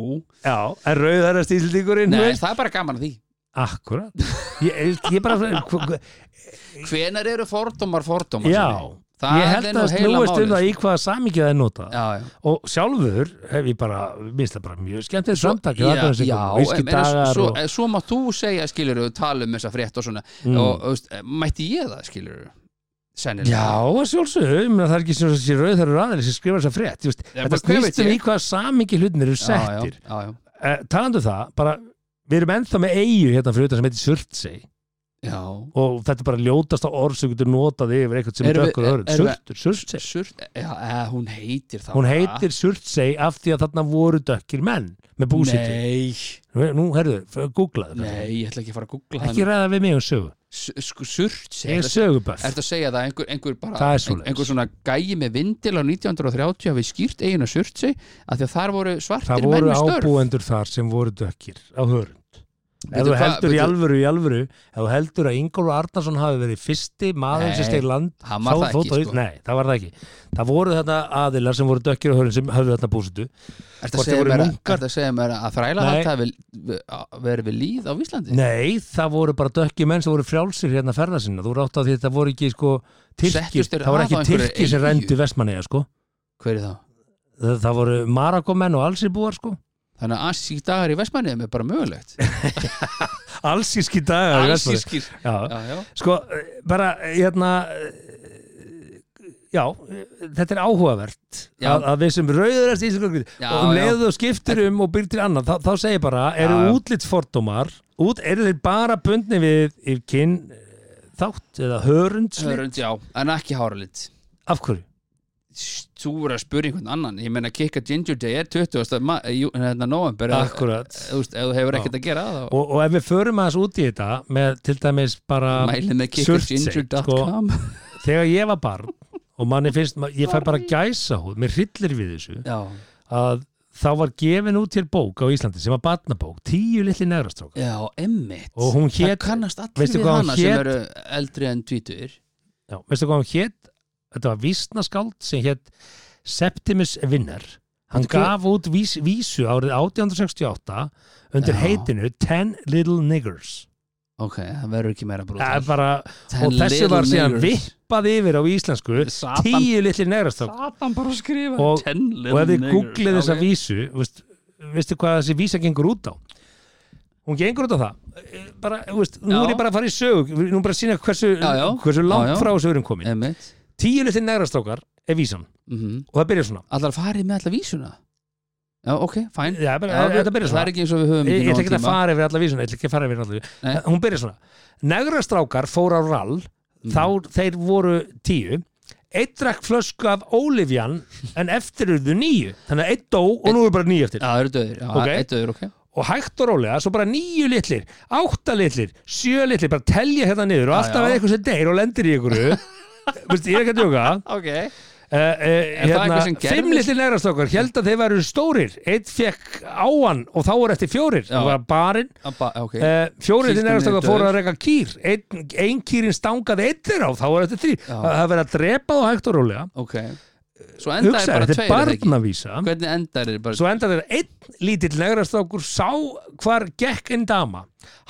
Já, en rauðarast íslendingurinn, Nei, það er bara gaman að því. Akkurat Ég, ég bara Hvenar eru fordómar fordómar? Já? Það ég er held að snúist um það í hvaða samíkja það er nota Já, já. Og sjálfur hef ég bara minnst það bara mjög skemmtilegt Svo- samtak já, já, viski en meina, dagar svo, og má þú segja skilur við tala um þessa frétt og svona. Mm. og og, veist, mætti ég það skilur við sennilega? Já, að meina, það er ekki sem þessi rauðhverjur aðeins sem skrifar þessa frétt just, Já, þetta bara hver veit snýst um ég? í hvaða samingi hlutin eru já, settir. já, já, uh, talandu það, bara við erum ennþá með eigu hérna fyrir utan sem heitir Surtsey já. og þetta er bara ljótasta orð sem getur notað yfir eitthvað sem er dökkur Surtur, Surtsey. Surt, eða, hún heitir það hún heitir Surtsey af því að þarna voru dökkir menn með búsitti Nei, nú, herðu, googlaðu þetta. nei, ég ætla ekki að fara að googla ekki ræða við mig um sögu. Það Sko, surt ég er Ertu að segja það að einhver, einhver bara Það er einhver svona gæi með vindil á 1930 hafi skýrt eiginu surt sig að því að þar voru svartir það menn voru með störf. ábúendur þar sem voru dökkir á hörund ef þú heldur í veitu- alvöru í alvöru ef þú heldur að Ingólfur Arnarsson hafi verið fyrsti maður sem steg land það þótt ekki, á- sko. nei, það var það ekki. Það voru þetta aðilar sem voru dökkir á hörund sem höfðu þetta búsitu Ertu Hvort að segja mér að- að að þræla þetta hafi verið við líð á Íslandi? nei, það voru bara dökkir menn sem voru frjálsir hérna ferða sinna. Þú rátt að því þetta voru ekki sko þeir það voru að ekki á tyrkir sem rendu vestmanniða sko. Hver er það? það, voru marakomenn og allsirbúar sko Þannig að assík dagar í Vestmanniðum er bara mögulegt. Allsíski dagar í já, Sko, bara, hérna Já, þetta er áhugavert Já. að, að við sem rauðurast íslensku Já, og um leiðu og skiptir um og byrjir til annað, þá, þá segir bara, eru útlitsfordómar út, eru þeir bara bundni við í kyn eh, þátt eða hörund Hörund, já, en ekki háralit. Af hverju? Þú voru að spura einhvern annan Ég meina Kikka Ginger Day er 20. ma- jú- hérna november Akkurat. Ef þú hefur ekkert að gera það Og, og ef við förum aðeins út í þetta með til dæmis bara Surtsey, kikkaginger.com þegar ég var barn og manni finnst, ég fær bara gæsa húð, mér hryllir við þessu Já, að þá var gefin út til bók á Íslandi sem var barnabók, tíu litli negrastrókar já, emmitt hún Það kannast allir við hún hana sem hét? eru eldri en tvítur Já, veistu hvað hann hétt? Þetta var vísnaskáld sem hétt Septimus Vinner hann gaf út vís, vísu árið 1868 undir Já. heitinu Ten Little Niggers ok, það verður ekki meira Það er brútal og þessi var síðan vippað yfir á íslensku Satan. tíu litli negrastokk Satan bara að skrifa Og- Ten og little ef þið niggers. googlið þessa Ok. vísu veist, veistu hvað þessi vísa gengur út á hún gengur út á það Eh, bara, veist, nú Já. er ég bara að fara í sög nú er bara að sína hversu, Já, já. hversu langt Já, já. frá þessu erum komin Einmitt. Tíu litli negrastokar er vísan. Mhm. og það byrjar svona. Allar farið með allar vísuna? Já, ok, fæn þetta byrjar Það er ekki eins og við höfum ég, ætla ekki að fara yfir alla vísuna ég ætla ekki að fara yfir alla Nei. vísuna hún byrjar svona. Negrastrákar fór á rall. Mhm. þá þeir voru tíu. Eitt drakk flösku af Ólifjan en eftir urðu nýju þannig að eitt dó og nú er bara nýju eftir. Já, eru döður, já, Ok. eitt döður, ok. Og hægt og rólega, svo bara nýju litlir átta litlir, sjö litlir bara telja hérna niður og Já, alltaf eða eitthvað sem deyr og lendir í einhverju Veistu, ég er ekki að djóka. Ok. Uh, uh, hérna, fimm gerðist? litlir negrastrákar held að þeir væru stórir. Eitt fekk áan og þá voru eftir fjórir. Það var barinn. Abba, ok. Uh, fjórir neðastakar niður fóru að reyka kýr. Ein, ein kýrin stangaði einn þeirra og þá var þetta þrý það verið að drepa þá hægt og rólega. Ok Bara þetta er barnavísa. Hvernig endaði þetta bara svo endar þeirra einn lítill negrastákur sá hvar gekk inn dama.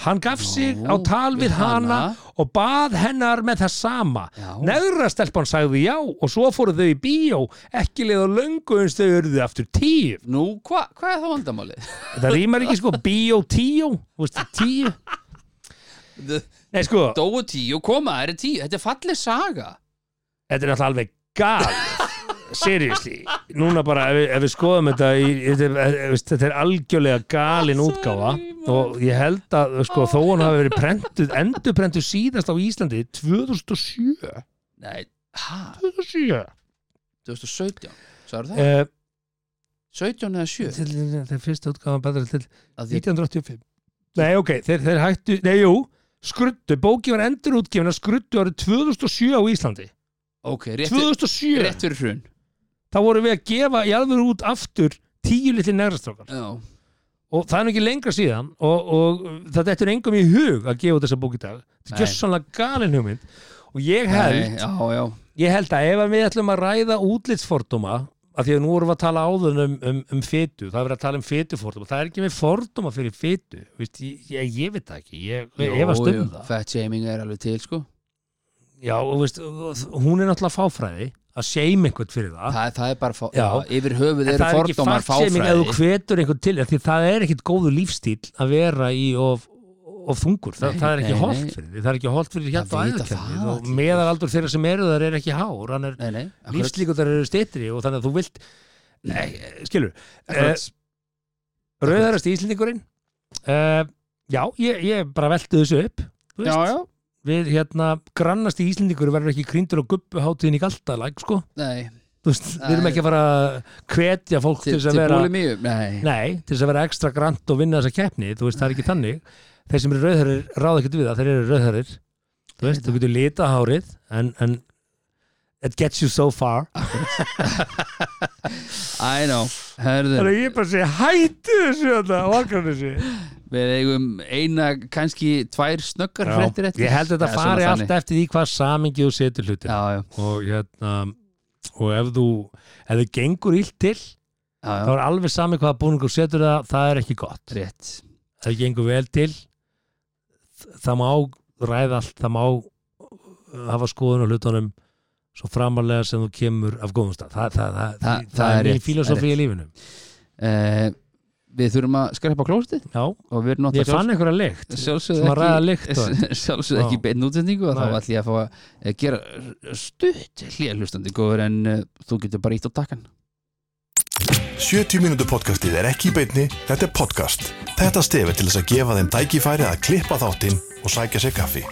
Hann gaf sig Nú, á tal við hana, hana. og bað hennar með það sama. Negrastelpan sagði já og svo fóru þau í bíó ekki leið á löngu eins þau urðu aftur tíu. Nú, hva, hvað er það vandamálið? það rýmar ekki sko bíó tíu tíu. Nei sko. Dóu tíu, koma, það er tíu. Þetta er fallið saga. Þetta er náttúrulega alveg gal seriously, núna bara ef ef við skoðum þetta í, þetta, er, eh, þetta er algjörlega galin útgáfa og ég held að sko, þó hann hafi verið prentuð, endurprentuð síðast á Íslandi 2007 Nei, hæ? 2007 2017 Sagður það? uh, 17 eða 7? þetta er fyrsta útgáfa betra til Að því- 1985 nei ok, þeir, þeir hættu, nei jú skruddu, bóki var endur útgefin að skruddu árið 2007 á Íslandi. Ok, rétt, 2007, rétt fyrir hrun þá vorum við að gefa í alveg út aftur tíu litli negrastrákar og það er ekki lengra síðan og, og það dettur engum í hug að gefa þessa bók í dag. Þetta er svona galin hugmynd. Og ég held, Nei, Já, já. ég held að ef við ætlum að ræða útlitsfordóma af því að nú erum við að tala áður um, um, um fytu, það er verið að tala um fytufordóma það er ekki með fordóma fyrir fytu Vist, ég, ég, ég veit það ekki, ég, ég efast um það. Fat shaming er alveg til, sko. Já, og veist, hún er náttúrulega fáfræði að seima einhvern fyrir það. Það, það er bara, fá, Já. yfir höfuð eru er fordómar fact-shaming ef þú fáfræði hvetur einhvern til því það er ekkit góðu lífstíl að vera í of, of þungur, Þa, Nei, það er ekki holdt fyrir því, það er ekki holdt fyrir hérna Það og meðalaldur þeirra sem eru þar er ekki hár. Er, lífslíkundar eru styttri og þannig að þú vilt nei, skilur, uh, Akkurat. rauðarast íslendingurinn uh, já, ég, ég bara velti þessu upp Já, já við hérna grannast í íslendingur verður ekki krýndur á guppuháttíðin í galdalæk sko, Nei, veist, við erum ekki að fara að hvetja fólk til til, þess að vera Nei, Nei, til þess að vera ekstra grant og vinna þessa keppni, veist, það er ekki þannig. Þeir sem eru rauðherrir ráða ekkert við það þeir eru rauðherrir, þú veist, þú getur lita hárið en, en it gets you so far. I know. Herðu, Þannig að ég bara segi, hættu þessu þetta á Akranessi við eigum eina, kannski tvær snöggar fréttir eftir. Ég held að þetta svona fari þannig. allt eftir því hvað samingi þú setur hlutir Já, já, og hérna og ef þú, ef þið gengur illt til já, þá er alveg sami hvaða búningur þú setur það, það er ekki gott. Rétt. Ef þið gengur vel til það má ræða allt það má hafa skoðun á hlutunum svo framarlega sem þú kemur af góðum stað. Það, það, það, Það- það, það er er mín rétt, það er filosofi í rétt. Við þurfum að skrepa klóstið já, og við erum ég fann einhverja lykt sjálfsögðu Svona ræða ekki, lykt sjálfsögðu ekki Já. beinn útsendingu og þá ætlum ég að fá að eh, gera stutt hlýðalustandi góður en uh, þú getur bara ítt á takkan 70 mínútu podcastið er ekki í beinni, þetta er podcast. Þetta stefið til þess að gefa þeim tækifæri að klippa þáttinn og sækja sér kaffi.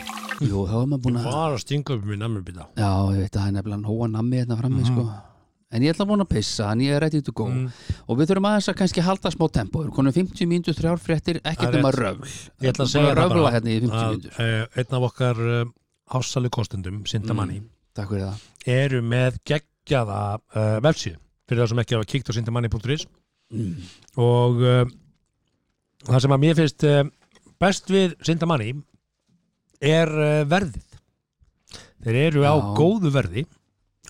Jú, þá er maður búin að var að stinga upp mér nammi býta Já, ég veit að það er nefnilega hóa nammi hérna frammi sko. En ég ætla búin að pissa, en ég er ready to go. Mm. Og við þurfum aðeins að kannski halda smá tempo. Við konum 50 mínútur, þrjár fréttir Ekkert er um að röfl ég ætla að segja röfla bara. hérna í 50 að mínútur. eh, einn af okkar uh, ássali kostendum, Sindamanni Mm, eru með geggjaða uh, vefsíðu fyrir það sem ekki hafa kíkt á sindamanni.is mm. og uh, það sem að mér finnst uh, best við Sindamanni er verðið. Þeir eru á Já. góðu verði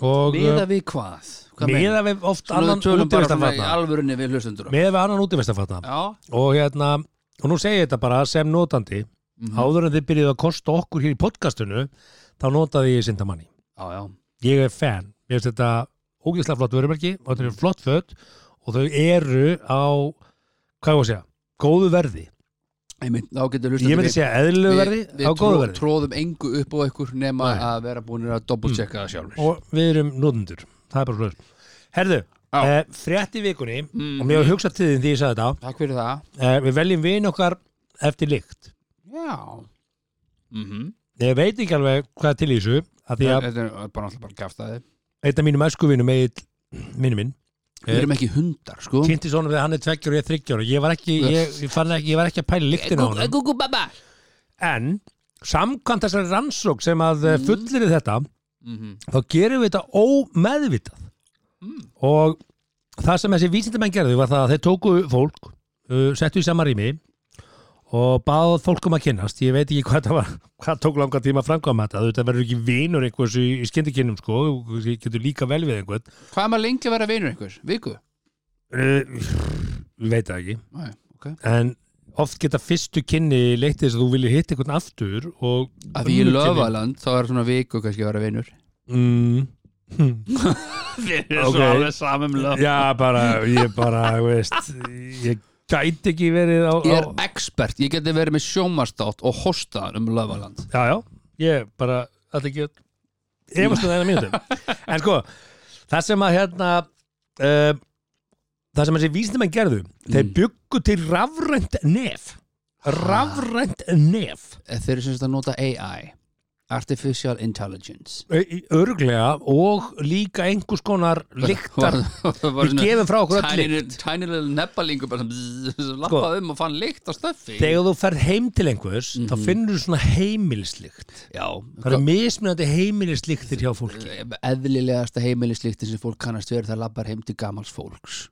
og Miða við hvað? Meinar? meða við oft annan útivistafatna alvörunni við hlustendur meða við annan útivistafatna Já. Og hérna, og nú segi ég þetta bara sem notandi, Mhm. áður en þið byrjuðu að kosta okkur hér í podcastinu þá notaði ég já ég er fan, ég veist þetta ógeðslega flott vörumerki og þetta eru flott föt og þau eru á hvað ég að segja, góðu verði. Einmitt, ég myndi segja eðlilegu verði við, við tró, tróðum engu upp á ykkur nema Nei. að vera búinir að doppelchecka það sjálfur og við erum notendur, það er bara slöður Herðu, eh, frétt í vikunni Mhm. og mér hefur hugsað til þín því ég sagði þetta. Takk fyrir það. Eh, við veljum vin okkar eftir lykt. Já. Mm -hmm. ég veit ekki alveg hvað til í þessu af því að Þetta er bara alltaf bara að þið einn af mínum æskuvinum eitt minni minn Við erum ekki hundar, sko. kynnti svona þegar hann er tveggjar og ég er þryggjar og ég var ekki, ég, ég, ég var ekki að pæla lyktina á hann en samkvæmt þessari rannsók sem að mm. fullir þetta Mhm. þá gerum við þetta ómeðvitað Mm. og það sem þessi vísindamenn gerðu var það að þeir tóku fólk uh, settu í sama rými og báð fólk um að kynnast ég veit ekki hvað það var, hvað tók langa tíma að framkvæma þetta, þetta verður ekki vinur einhvers í, í skyndikinnum sko, þú getur líka vel við einhvern Hvað er maður lengi að vera vinur einhvers? Viku? uh, veit það ekki Nei, ok en oft geta fyrstu kynni leitt þess að þú viljið hitta einhvern aftur og Að því í löfaland þá er svona viku kannski að vera vinur mm. Við erum svo alveg samum já bara, ég bara veist, ég gæti ekki verið á, Ég er á expert, ég geti verið með sjómastátt og hostaðan um löfaland já já, ég bara alltaf ekki efast um það eina mínútu. En sko, það sem að hérna uh, það sem þessi vísnumenn gerðu þeir Mm. byggu til rafrænt nef. Rafrænt nef. Þeir eru sem að nota AI Artificial Intelligence. Örglega og líka einhvers konar lyktar. Við gefum frá okkur öll lykt. tiny little nebbalingur bara sem bzz, lappaði um og fann lykt á stöffi þegar þú ferð heim til einhvers þá Mhm. finnur þú svona heimilislykt. Já, það eru mismunandi heimilislyktir hjá fólki. Eðlilegasta heimilislíktin sem fólk kannast verið það lappar heim til gamals fólks.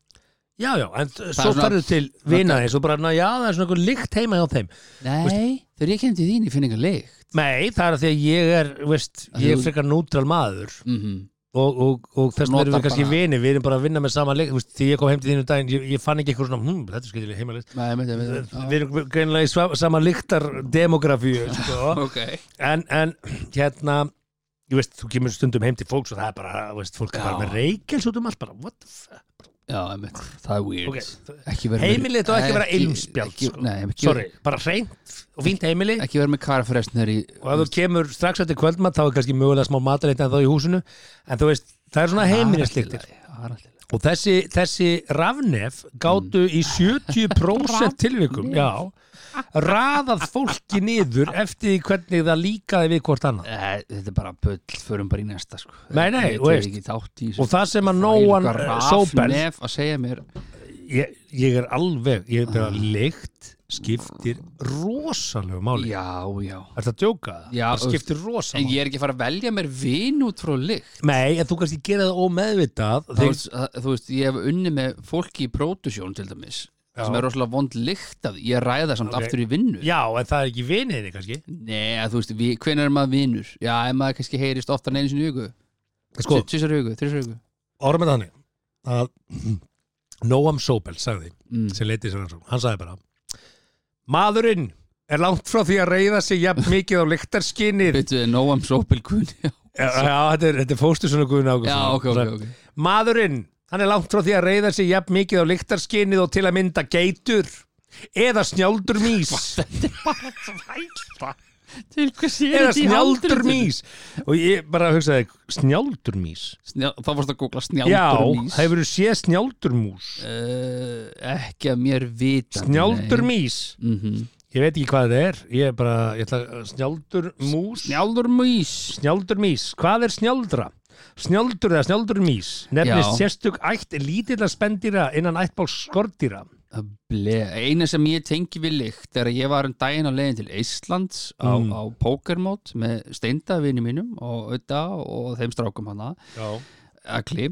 Já já, en svo svona- ferðu til vina eins og bara, já það er svona einhver lykt heima hjá þeim. Nei, þegar ég kemdi þín, ég finn eitthvað lykt. Nei, það er að því að ég er veist, ég er frekar nútral maður. Mm og, og, og þess vegna erum við kannski vini við erum bara að vinna með sama lykt. Veist, því ég kom heim til þínu daginn, ég, ég fann ekki eitthvað svona hm, þetta er skiljilega þetta við erum greinlega í sama lyktar demografíu sko. Ok. En, en hérna ég veist, þú kemur stundum heim til fólks og það er bara, veist, fólk er bara Já. með reykjels út um allt bara, what the fuck Já, einmitt, það er weird. Ok, Ekki vera með- heimilið á ekki vera ilmspjald sko. Sorry, bara reynt og fínt heimili. Ekki vera með karfrestnir í og ef þú kemur strax eftir kvöldmatt þá er kannski mögulega smá matarleitt en þá í húsinu. En þú veist, það er svona alltaf og þessi, þessi rafnef gátu í 70% tilvikum já, raðað fólki niður eftir hvernig það líkaði við hvort annað Nei, þetta er bara bull, förum bara í næsta sko. Nei, nei, tek veist. í þessu. og það sem að Nóan Sobel rafnef að segja mér ég, ég er alveg, ég er bara leikt skiptir rosalegu máli Já, já Er það að djóka? Já, það skiptir rosa En máli ég er ekki að fara að velja mér vin út frá lykt Nei, en þú kannski gera það ómeðvitað Þú þegar, veist, að- þú veist, ég hef unni með fólki í pródusjón til dæmis Já. sem er rosalega vond lykt af ég ræða samt Ok. aftur í vinnu Já, en það er ekki viniðinni kannski Nei, að þú veist, vi, hvenær er maður vinnur? Já, ef maður kannski heyrist oftar en einu sinni í viku Sko, Tvisar viku, þrisar viku orðum með þannig að Noam Sobel sagði mm. sem leiti sér rannsókn, hann sagði bara Maðurinn er langt frá því að reyða sig jafn mikið á já, þetta er, þetta er fóstur svona guðin ágúst. Já ok, ok, ok. Maðurinn, hann er langt frá því að reyða sig jafn mikið á lyktarskinnið og til að mynda geitur eða snjáldur mís Til hvað sé eða snjáldur mís og ég bara hugsaði, snjáldur mís Snjál, Þá varst að googla Já, snjáldur mís hefur þú séð snjáldur mús? Uh, Ekki að mér vita snjáldur mís mm ég veit ekki hvað þetta er. Ég er bara, ég ætla, snjáldur mús? Snjáldur mís snjáldur mís, hvað er snjáldra? Snjáldur eða snjáldur mís nefnist Já. sérstök ætt lítilla spendýra innan ættbáls skordýra eina sem ég tengi við lykt er að ég var um daginn á leiðin til Íslands á, Mm. á pókermót með steindavinni mínum og auðvitað og þeim strákum hana. Akli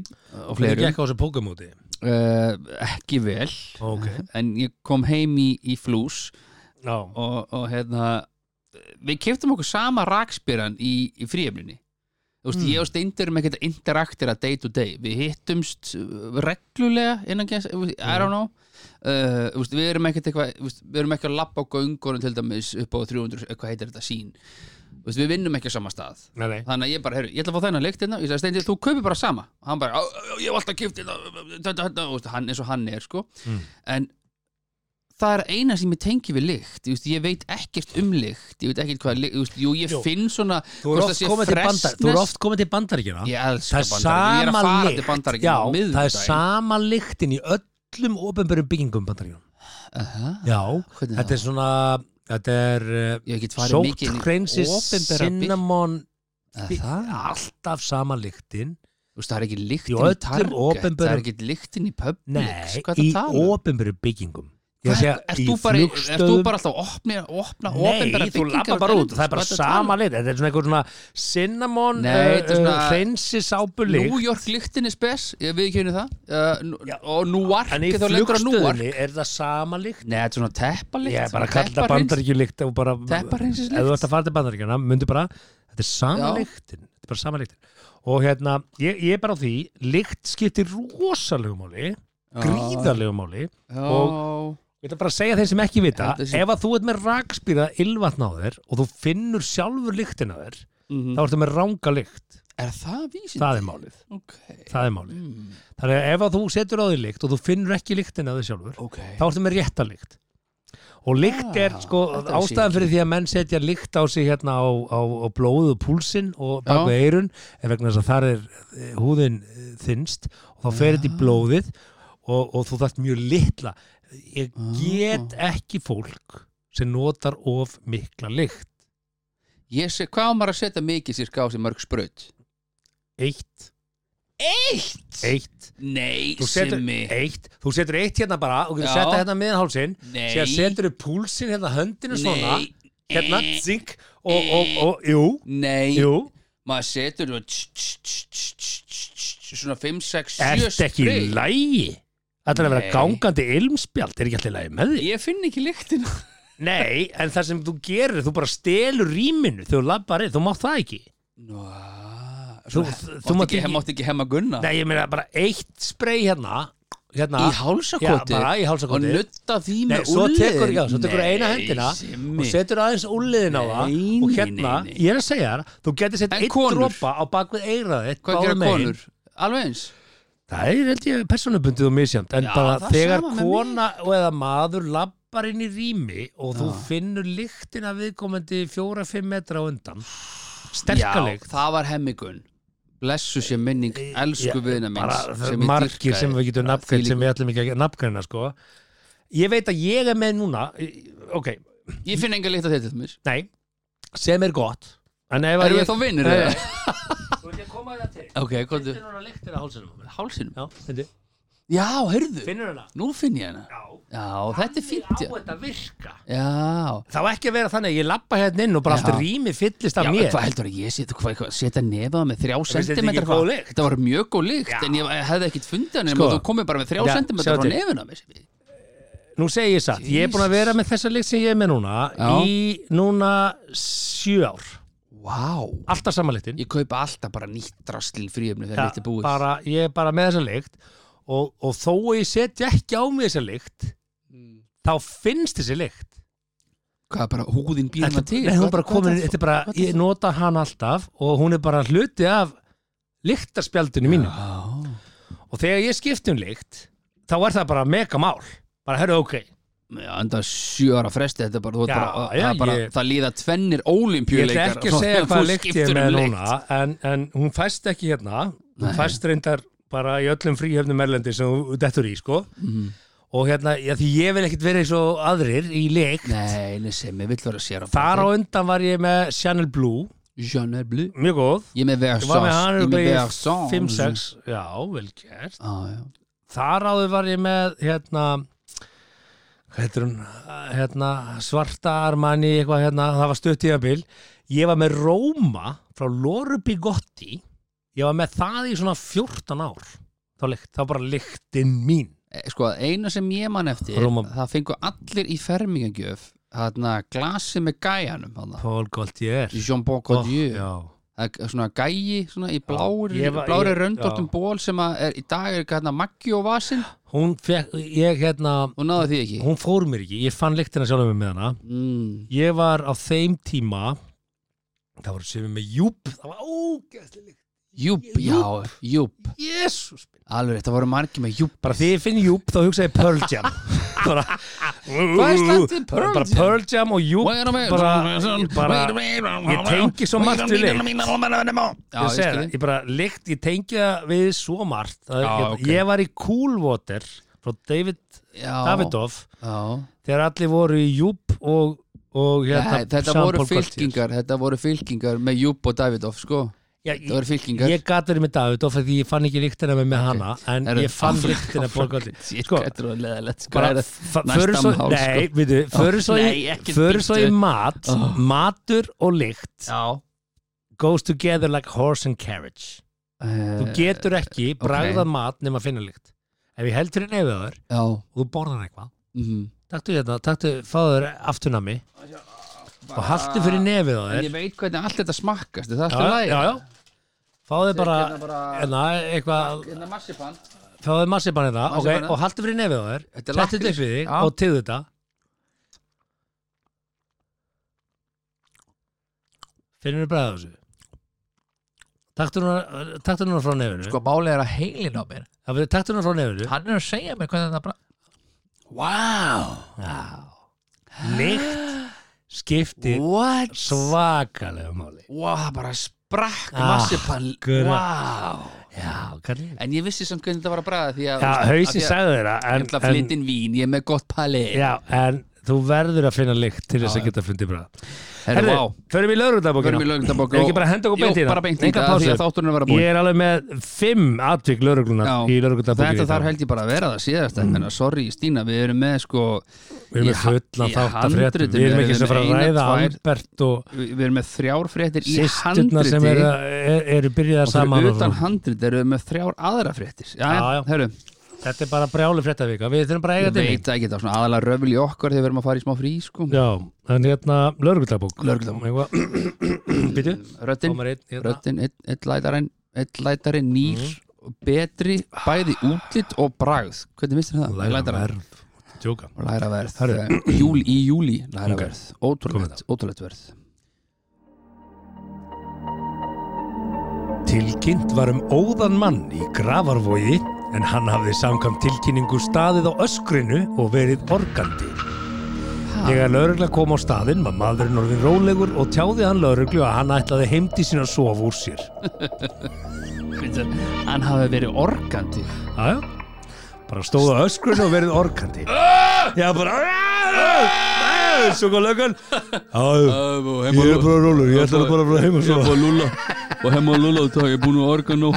og fleiri fleirum. gekk á þessu pókamóti uh, ekki vel. Ok, en ég kom heim í, í flús og, og hérna við keftum okkur sama rakspyran í, í fríefninni Þú veist, ég og Steindur erum ekkert að interaktera day to day. Við hittumst uh, reglulega innan I don't know uh, þú veist, Við erum ekkert eitthvað Við erum ekki að lappa á göngunum til dæmis upp á 300, hvað heitir þetta sín veist, Við vinnum ekki á sama stað. Nei, nei. Þannig að ég bara, heyrðu, ég ætla að fá þennan lykt hérna. Ég sagði Steindur, þú kaupir bara sama. Og hann bara, "Á, á, ég hef alltaf kipt hérna hann eins og hann er, sko. Mm. En það er eina sem ég tengi við lykt. Ég, veit ekkert um lykt. Ég veit ekkert hvað lykt, jú ég Jú. finn svona Þú er oft komið til bandar Þú oft komið til bandaríkjana ég Það er sama lykt. það er sama lyktin í öllum ofinbörum byggingum bandaríkjana Aha, Já, hvernig þetta er svona Þetta er uh, opinbera bygg- cinnamon það? alltaf sama lyktin. Þú veist, það er ekki Í lyktin í Target. Það er ekki lyktin í Publix Nei, í er það um? ofinbörum byggingum Í þú bara, þú alltaf að opna, opna Nei, opinbera þú byggingar lappa bara út, erlendis? það er bara sama lit Þetta er svona eitthvað svona cinnamon Nei, uh, svona- hreinsi sápulykt New York lyktin er spes, ég við ekki henni það. Uh, og Newark En í flugstöðinni er það sama lykt? Nei, þetta er svona teppalykt Ég er bara að kalla þetta Teppahreinsis ef þú ert að fara til bandaríkjana myndu bara, þetta er sama lyktin. Þetta er bara sama lyktin. Og hérna, ég, er bara á því lykt skiptir rosalegu máli gríðarlegu máli Já. Og- ég ætla bara að segja þeir sem ekki vita Þetta sé- ef að þú ert með rakspýra ylvatn á þér og þú finnur sjálfur lyktin á þér Mhm. þá ertu með ranga lykt Er það vísind? það er málið, Ok, það er málið mm. þannig að ef að þú setur á því lykt og þú finnur ekki lyktin á þér sjálfur ok þá ertu með rétta lykt og lykt er Ah, sko þetta vissi ég ástæðan ekki. fyrir því að menn setja lykt á sig hérna á, á, á blóðu púlsinn og bak Já. við eirun en vegna þess að þar er eh, húðin eh, þynnst og þá fer þetta í Já. blóðið og, og þú þarft mjög litla ég Ah. get ekki fólk sem notar of mikla lykt. Ég sé, hvað á maður að setja mikið sér ská sem mörg spraut? eitt, Eitt? eitt. Nei, þú setur, Simmi. eitt, þú setur eitt hérna bara og getur setja hérna miðan hálsinn Nei. Síðan setur þú púlsinn hérna höndinu svona Nei. hérna, Eh. zink. Og, og, og, jú, Nei. Jú. Maður setur og tss, Svona 5, 6, 7 Ert ekki lægi? Þetta er að vera gangandi ilmspjald, er ekki allir lægi með því? Ég finn ekki lyktina. Nei, en það sem þú gerir, þú bara stelur rýminu þegar þú labbar inn, þú mátt það ekki. Nú, Þú- þú, þú mátt ekki, ekki- mátt ekki hemma gunna? Nei, ég meina bara eitt sprey hérna, hérna, Í hálsakoti? Já, í Og hálsakoti. nutta því Nei, með svo tekur, já, svo tekur eina Nei, hendina Simmi. og setur aðeins úliðin á það. Og hérna, nei, ég er að segja þér, þú getur sett eitt dropa á bakvið eiraðið, Hvað gera konur? Alveg eins Það er held ég persónubundið og misjönd en Já, bara það er þegar sama með kona og eða maður lappar inn í rými og þú finnur lyktin af viðkomandi fjóra-fimm metra á undan sterka Já, það var hemmigun Blessu sé minning, elsku Já, viðna minns sem ég margir dýrkaði. sem við getum nafngrein sem við ætlum ekki að nafngreina sko. Ég veit að ég er með núna ok, Ég finn enga lykt að þetta til mér nei sem er gott en ef að Erum ég við þá vinnir Nei, eða? Koma það til Ok, komdu núna lyktir að hálsinum Hálsinum Já, þetta Já, heyrðu Finnur hana? Nú finn ég hana Já Já, þetta er fínt Á já. þetta virka Já Það var ekki að vera þannig að ég lappa hérna inn og bara Já. allt rými fyllist af Já, mér hvað heldur að ég setja hvað, hvað, setja nefað með þrjá þetta ekki góð lykt? Þetta var mjög góð lykt Já. En ég hefði ekkit fundið hann Sko. En þú komið bara með þrjá Já, sentimetra sjáðu frá til. nefuna mér Nú segi ég satt, ég er búin að vera með þessa lykt sem ég er með núna Já. í núna sjö ár Vá. Alltaf sama lyktin Ég kaupa alltaf bara nýtt drastlin fríöfni þegar lykt er búið. bara, Ég er bara með þessa lykt og, og þó að ég setja ekki á mig þessa lykt Mm. þá finnst þessi lykt. Hvað bara húðin býr hana til? Þetta er bara, ég nota hann alltaf og hún er bara hluti af lyktarspjaldinu mínu. Já. og þegar ég skipti um lykt þá er það bara mega mál bara, herru, ok, enda sjö ára fresti þetta er bara, Já, bara, já, það, bara ég- það líða tvennir ég ætla ólimpjuleikar ekki að segja hvað lykt ég er með um núna en, en hún fæst ekki hérna. Hún Nei. fæst reyndar bara í öllum fríhefnum erlendi sem þú dettur í, sko. Mm. og hérna, já, því ég vil ekkit vera eins og aðrir í lykt. Nei, sem ég vill vera sér á þar á undan var ég með Chanel Blue. Jeanne Blue? Mjög góð. Ég með er Versace 5-6 já, vel gert. Já. Þar áður var ég með hérna hún? Hérna, svarta armani eitthvað hérna, það var stutt í að bil ég var með Róma frá Loru Bigotti. Ég var með það í svona 14 ár. Þá, lykt, þá bara lyktin mín. Eh, Sko, eina sem ég man eftir Róma- Það fengu allir í fermingagjöf Þarna, glasi með gæjanum. Paul Gaultier. Jean Paul Ó, Gaultier já. Svona gæi svona í blári, var- blári röndóttum ból sem er, í dag er hérna Maggi og Vasin hún fekk, ég hérna og náðu því ekki. Hún fór mér ekki, ég fann lyktina sjálfum með hana. Mm. ég var á þeim tíma það voru sem með júp. Það var ógæslega lykt. Júp, já, Júp. Jésús Alveg, þetta voru margir með Júp bara því ég finn júp þá hugsa ég Pearl Jam. Bara, Hvað er slæmt við Pearl bara Jam? Pearl Jam og júp bara, bara ég tengi svo margt við lykt Já, ég, ég segi skil. það, ég bara lykt, ég tengi það við svo margt. Það, Já, ég, ok. ég var í Coolwater frá David Já, Davidoff já. þegar allir voru í júp og, og hérna, Nei, Þetta voru Þetta voru fylkingar með Júp og Davidoff sko. Já, Það voru fylkingar. ég gat verið með Davidoff því ég fann ekki lyktina með, með hana en Herru, ég fann bólgóti Shit, sko, Þetta sko. bara förum svo, nei, sko. veitu, förum svo, förum svo í mat Oh. matur og lykt Já. goes together like horse and carriage. Þú Eh, getur ekki bragðað mat nema að finna lykt. Ef ég held fyrir nefið á þér Já. og þú borðar eitthvað mhm. taktu hérna, taktu, fáðu þér aftunami og haltu fyrir nefið á En þér. ég veit hvernig allt þetta smakkast Er það já, alltaf læg? já, já. fáðu þér bara, Hérna bara hérna, eitthvað Hérna marsipan. Fáðu massipan hérna, ok, Marsipan. og haltu fyrir nefið á þér. Þetta er settu þetta upp við þig Já. og tegðu þetta. Finnur þú bræða þessu? Taktu núna, frá nefinu. Sko málið er að heilin á mér. Það taktu núna frá nefinu. Hann er að segja mér hvernig þetta bara Wow Lykt skiptir What? svakalega máli. Wow, bara sprakk Ah, akkurat. Wow En ég vissi samt hvernig þetta var að bræða Því að Já, að- sagði þeirra Ég ætla að en, flytja inn vín, ég er með gott pali Já, en þú verður að finna lykt til þess að geta fundið bræða Herru, wow förum í Förum í lögundabók Er ekki bara að henda okkur beint í það? bara beint í það Því að þátturinn er að búin Ég er alveg með fimm atvik lögreglunar Já, í lögregludagbókina Þetta þarf held ég bara að vera það síðast mm. Menna, sorry Stína, við erum með sko Við erum með ha- fullan í þátt af fréttum. handritinu Við erum erum ekki við sem fara að ræða Albert og Við við erum með þrjár fréttir í sýsturnar sem handriti. eru, er, eru byrjaðar Og saman og utan svona. handrit erum við með þrjár aðra fréttir Þetta er bara brjáli fréttavika Við þurfum bara að eiga Ég til veit það ekki, það er svona aðalega röfl í okkar þegar við erum að fara í smá frí sko. Já, en hérna lögregludagbók Lögregludagbók. Býtu, hérna. röddin, einn einn lætarinn einn lætarinn nýr Mhm. betri, bæði útlit og bragð hvernig þér það? Læra Lætarinn. verð Tjóka Læra verð Herru. Júl, Í júli læra Ok. verð Ótrúlegt, ótrúlegt verð Tilkynnt var um óðan mann í gravarvogi en hann hafði samkvæmt tilkynningu staðið á öskrinu og verið organdi. Þegar laurugla kom á staðinn var maðurinn orðin rólegur og tjáði hann lauruglu að hann ætlaði heimdi sín að sofa úr sér. Hann hafi verið organdi Aja, bara stóð á öskrinu og verið organdi. Já, bara... Svo kom löggan. Já, ég er bara rólegur, ég ætlaði bara að fara heim og sofa. Lula og hemma Lula og ég er búin að orga nú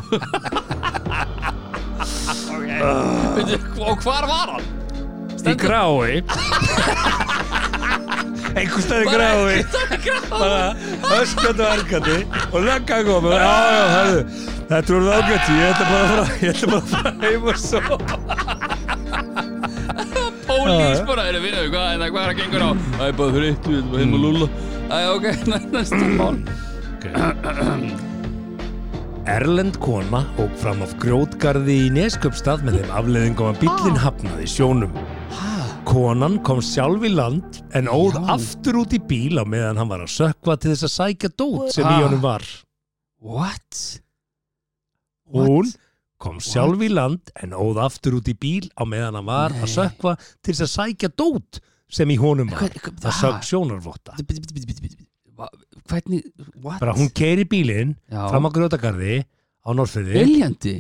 Og hvar var hann? Í grái einhvers staðar í grái bara og ergandi og lögga kom. Já, já, hæðu, þetta voru ágætt. Ég ætla bara að fara, ég ætla bara að fara heim og svo. Pólís bara, er það hvað, en það hvað er að gengur á? Það er bara þreytt, við erum heim og Lula Æ, ok, næsta mál Erlend kona óg fram af grjótgarði í Nesköpstað með þeim afleðingum að bíllinn hafnaði sjónum Konan kom sjálf í land en óð Já. aftur út í bíl á meðan hann var að sökva til þess að sækja dót sem í Ah. honum var What? Hún kom sjálf í land en óð aftur út í bíl á meðan hann var að Nei. sökva til þess að sækja dót sem í honum var. Hvað- hvað- Það sög sjónarvotta. Hvernig, what? Bara hún keiri bílinn Já. fram á grjótagarði á Norrfyrði. Viljandi?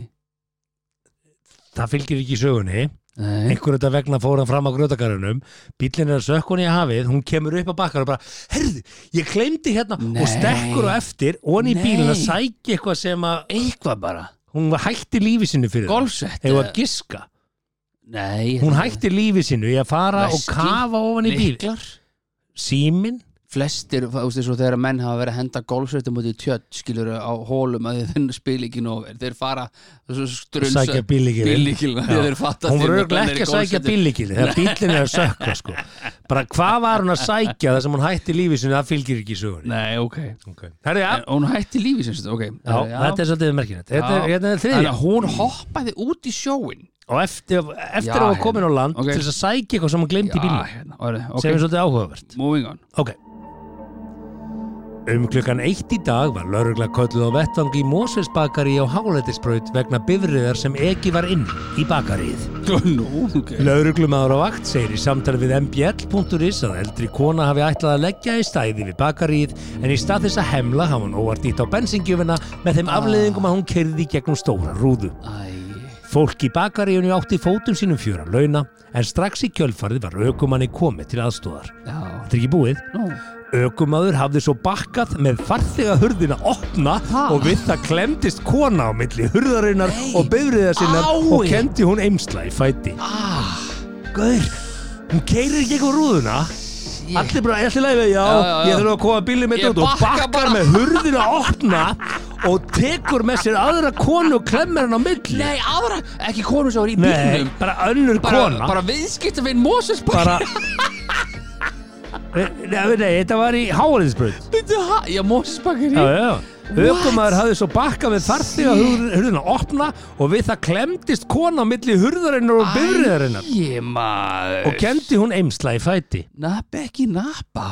Það fylgir ekki í sögunni. Nei Einhver þetta vegna fór hann fram á grjótagarðinum. Bílinn er að sökka hún í hafið. Hún kemur upp á bakkar og bara, herðu, ég glemdi hérna Nei. og stekkur á eftir og hann í Nei. bílinn að sækja eitthvað sem að Eitthvað bara hún hætti lífi sinni fyrir það. Golfsett Hefur að giska. Nei Hún hætti lífi sinu í að fara og Veski? kafa ofan í bíl. Lyklar símin, flestir, þú veist, þegar menn hafa verið að henda golfsveitum út í tjött skilur á hólum að þeir spil ekki nóg vel. þeir fara strunsa Sækja Já. fatta hún voru ekki að sækja bílíkili þegar bílinn er að sökka sko. bara hvað var hún að sækja þar sem hún hætti lífi sinni það fylgir ekki í sögunni. Nei, ok. Okay. Herri, ja, hún hætti lífi sem þetta, ok. Já, þetta er svolítið merkinett er, er að hún hoppaði út í sjóin og eftir, eftir Já, að hún hérna. komin á land Ok. til þess að sækja eitthvað sem hún glemdi í bílinn hérna, sem er svolítið áhugavert. Moving on. Ok Um klukkan eitt í dag var laurugla kölluð á vettvangi í Mósfellsbakari á Hálætisbraut vegna bifriðar sem ekki var inn í bakarið. Nú, ok Lauruglumadur á vakt segir í samtali við mbl.is að eldri kona hafi ætlað að leggja í stæði við bakarið en í stað þess að hemla hafa hún óvart ítt á bensingjöfuna með þeim afleiðingum að hún kerði gegnum stóra rúðu. Fólk í bakaríunni átti fótum sínum fjöra launa en strax í kjölfarið var aukumanni komið til aðstóðar. já, Þetta er ekki búið. nú Ökumadur hafði svo bakkað með farþega hurðina opna Ha? og við það klemdist kona á milli hurðarinnar og bifriða sinnar Ái. og kendi hún eimsla í fæti. ah, Gauður, hún keirir ekki eitthvað rúðuna. ég, Allir bara, ætli læfið, já, Já, já, ég þurfa að koma bílið mitt út og bakka bakkar bara. með hurðina opna og tekur með sér aðra konu og klemmir hann á milli. Nei, aðra, ekki konu sem var í Nei, bílnum bara önnur bara, kona. bara viðskipta við Moses bara Nei, þetta var í Háalinsbröð Býttu, ha, já, Moses bakari Já, já, Ökumæður hafði svo bakkað við farþega hurðina opna og við það klemdist kona á milli hurðarinnar og bifriðarinnar Æ, maður. Og kendi hún eimsla í fæti. Nappa ekki nappa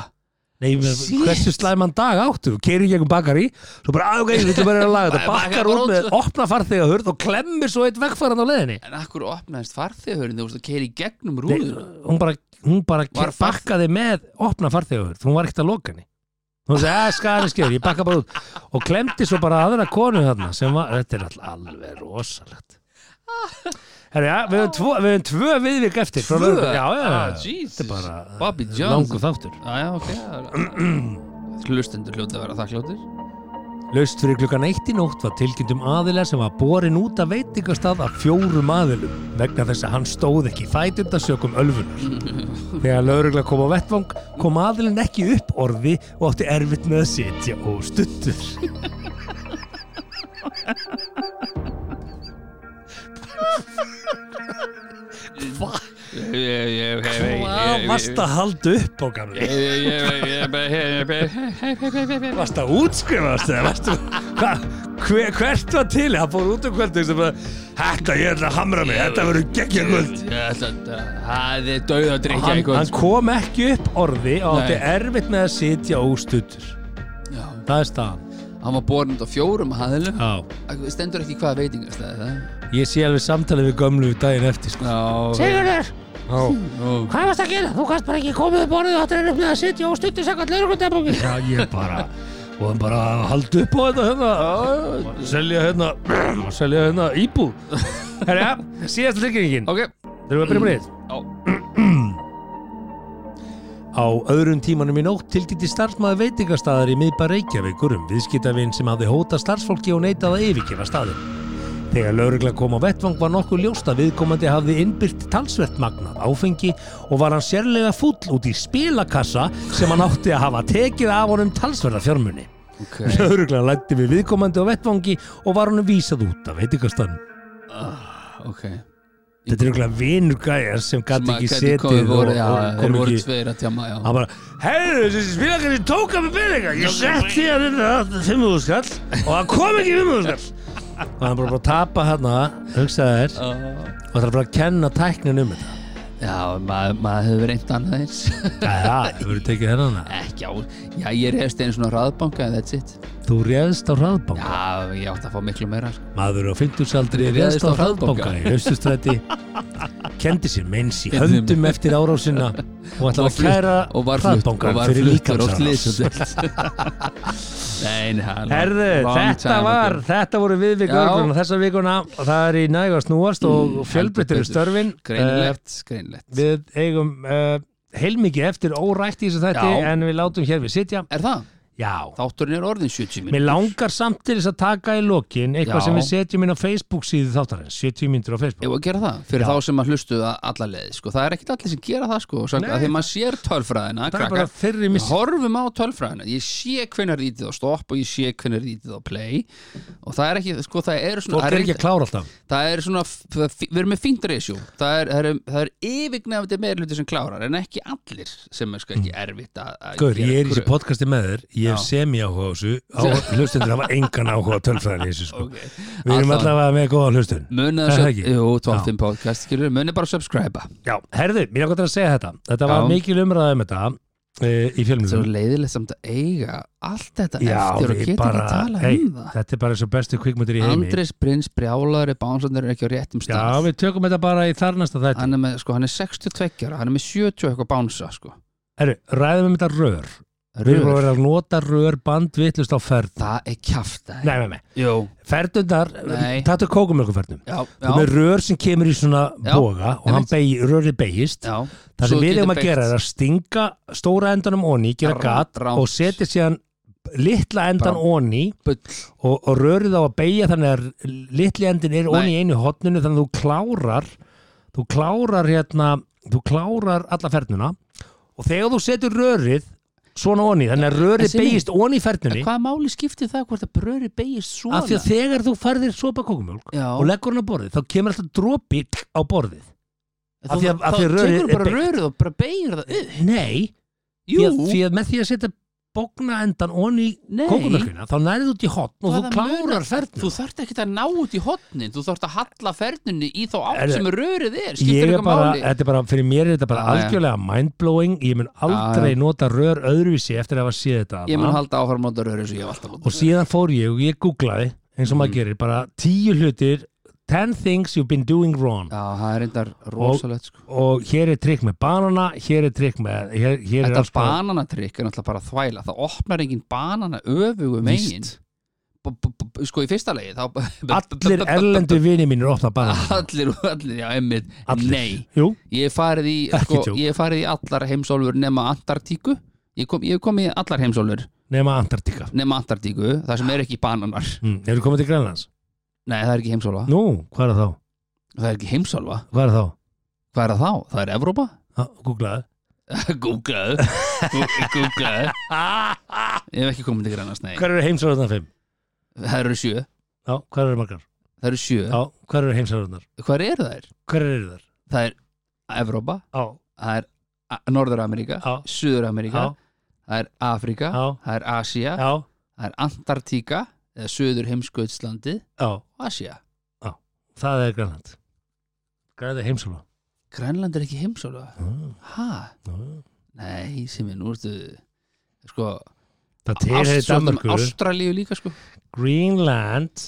Nei, hversu slæman dag áttu? Keiri gegnum bakari, svo bara að ok, við ætlum bara að laga þetta, bara út með opna farþega hurð og klemmir svo eitt vegfæran á leiðinni. En akkur opnaðist farþegurinn þú veist að keiri gegnum rúður hún bara, hún bara bakkaði með opna farþega hurð, hún var ekkert að loka henni. Hún sagði, að skæðan skeður, ég bakka bara út. Og klemdi svo bara aðra konu þarna sem var, þetta er all, alveg rosalegt Herri, já, við höfum tvo, við tvö viðvik eftir Tvö? Já, já, Ah, þetta er bara Bobby Jones. langur þáttur Já, já, ok Hlustendur hljóta að vera þakkláttir Laust fyrir klukkan eitt í nótt var tilkynntum aðilar sem var borin út af veitingastað af fjórum aðilum vegna þess að hann stóð ekki fætundasökum ölfunar. Þegar laurugla kom á vettvang kom aðilin ekki upp orði og átti erfitt með að sitja og stuttur. Hvað varst að halda upp á gamli? Varst að útskrifast eða. Hva, hvert var til? Hann fór út um kvöldu sem bara Þetta, ég ætla að hamra mig, þetta verður geggja kvöld. Það er dauð að drikja í kvöld hann kom ekki upp orði og átti erfitt með að sitja óstuttur. Já. Það er staðan. Hann var borin út á fjórum Já. Stendur ekki hvaða veitingastæði það Ég sé alveg samtalið við gömlu daginn eftir, sko. Já Sigurður, hvað varst að gera? Þú kannst bara ekki komið upp orðið og átti erfitt með að sitja óstuttur sakvært laurugundabóki. Já, ég bara... Og hann bara haldi upp á þetta hérna, já, selja hérna, selja hérna íbúð. Herra, síðasta tilkynningin. Ok Þurfum við að byrja með þitt? Já. Á öðrum tímanum í nótt tilkynnti starfsmaður veitingastæðar í miðba Reykjavíkur um viðskiptavinn sem hafði hóta starfsfólki og neitað að yfirgefa staðinn. Þegar laurugla kom á vettvang var nokkuð ljóst að viðkomandi hafði innbyrt talsvert magnað áfengi og var hann sérlega fúll út í spilakassa sem hann átti að hafa tekið af honum talsverða fjármunni. Ok. Laurugla lætti við viðkomandi á vettvangi og var hann vísað út af veitingastæðin. Ok. Þetta er einhverja vinur gæjar sem gæti ekki setið komið voru, já, og kom voru ekki tveir að tjama, já. Hann bara, heyrðu, þessi spilakassi tók að mig peninga. Ég sett því að þetta 500 skall og það kom ekki 500 skall og hann bara bara tapa hérna hugsaði þér. Og það er bara að kenna tæknin um þetta. Já, maður mað hefur reynt annað eins. Já, já, þú verður tekið hérna Ekki á, já, ég reyðst einu svona raðbanka that's it þú réðst á hraðbanka. Já, ég átti að fá miklu meira sko. maður á 50 aldri Ég réðst réðst á hraðbanka. í haustustræti. Kendi sér meins í höndum eftir árásina og ætlaði að kæra var fyrir hann Herðu, þetta var, þetta voru viðvík Já. örgluna þessa vikuna. Og það er í nægu að snúast og heldur betur. störfin. Greinilegt Eh, Við eigum uh, heilmikið eftir órætt í þessu þætti en við látum hér við sitja. Er það? Já, þátturinn er orðin 70 mér mínútur langar samt til þess að taka í lokin eitthvað Já. sem við setjum inn á Facebook síðu þáttarins. 70 myndir á Ég Facebook var að gera það, fyrir Já. þá sem að hlustu alla leið, sko, það er ekkit allir sem gera það, sko, að því maður sér tölfræðina, Það er bara fyrri missi horfum á tölfræðina, ég sé hvenær ítið á stopp og ég sé hvenær ítið á play. Og það er ekki, sko, það er svona Fólk er ekki að klára alltaf. Það er svona, það- við erum með fínt ratio. Það er, það er, það er yfirgnefandi meir hluti sem klárar, en ekki allir sem er sko ekki erfitt að að Gaur, ég er í þessu podcasti með þér. Ég hef Já. semi áhuga á þessu Hlustendur hafa engan áhuga á tölfræðin sko. Ok. Við erum Allavega. með góða hlustun munið Er að það sub- ekki? jú, 12 podcast, skilur, munið bara að subscribe Já, herðu, mér er gott að segja þetta Þetta var Já. mikil umræða um þetta uh, í fjölmjölum er leiðilegt samt að eiga allt þetta Já, eftir og við geta bara, ekki tala hey, um það þetta er bara eins og bestu kvikmyndir í heimi Andris Brins Brjálaður bánsarnir er ekki á réttum Já, stað við tökum þetta bara í þarnasta þetta hann er, með, sko, hann er 62 ára, hann er með 70 og eitthvað bánsa sko. Herru, ræðum um þetta rör Við erum Rör. að vera að nota rör bandvitlust á ferð. Það er kjaft Nei, nei, nei, ferðundar Nei. Tattu kókumölkuferðnum já, Þú er með rör sem kemur í svona Já, boga og begi, rörið begist já. Það sem við erum að beygt. gera er að stinga stóra endanum onni, gera Rá- gat rámt. og setja síðan litla endan onni og, og rörið á að beigja þannig að litli endin er onni í einu hotninu þannig að þú klárar þú klárar hérna þú klárar alla fernuna. Og þegar þú setur rörið svona onni, þannig að Simmi, beigist onni fernunni Hvaða máli skiptir það hvort að bröri beigist svona? af því að þegar þú færðir sopa kókumjólk og leggur hann á borðið, þá kemur alltaf dropi á borðið. Þú- af því að- af þá tekur bara rörið og bara beigir það upp. Nei, því að með því að setja bókna endan onni kókumjólkina þá nærið út í hotn og þú klárar fernuna Þú þarft ekki að ná út í hotnin Þú þarft að halla fernunni í þá átt sem rörið er Skiptir bara, máli þetta er bara, fyrir mér er þetta bara já. algjörlega mindblowing, ég mun aldrei Já, já. nota rör öðruvísi eftir að hafa séð þetta Ég mun halda að nota rörið eins og ég hef alltaf og notað síðan fór ég og ég googlaði eins og maður Mhm. gerir, bara tíu hlutir 10 things you've been doing wrong Já, það er reyndar rosalegt sko. og hér er trikk með banana, hér er trikk með hér, hér Þetta alls konar- bananatrykk er náttúrulega bara þvæla Það opnar engin banana öfugu megin Víst. B- b- b- Sko í fyrsta legi þá allir erlendu vini mínir opna banana Allir, allir, já, emmitt Allir. Nei, Jú, ég hef farið í Ekki sko, djók. Ég hef farið í allar heimsálfur nema Antartíku Ég kom, ég kom í allar heimsálfur nema Antartika nema Antartíku Það sem er ekki bananar mm. Eru komið til Grænlands? Nei, það er ekki heimsálfa Nú, hvað er það þá? Það er ekki heimsálfa Hvað er það þá? Hvað er það þá? Það er Evrópa? Googlaðu Gú- Googlaðu Ég hef ekki komið til grænast, nei Hvað eru heimsálfarnar fimm? Það eru sjö Já, hvað eru margar? Það eru sjö Já, hvað eru heimsálfarnar? Hvað eru þær? Hvað eru þar? Það er Evrópa Já, Það er A- Norður-Ameríka Já. Suður-Ameríka já, Það er Afrika já, Það er Asia já, Það er Antartíka eða Suður heimskautslandið já og Asia Það er Grænland. Hvað er það heimsálfa? Grænland er ekki heimsálfa? Mm, Hæ? Nei, sem er nú ertu sko Það tilheyri Danmarku Ástralíu líka sko. Greenland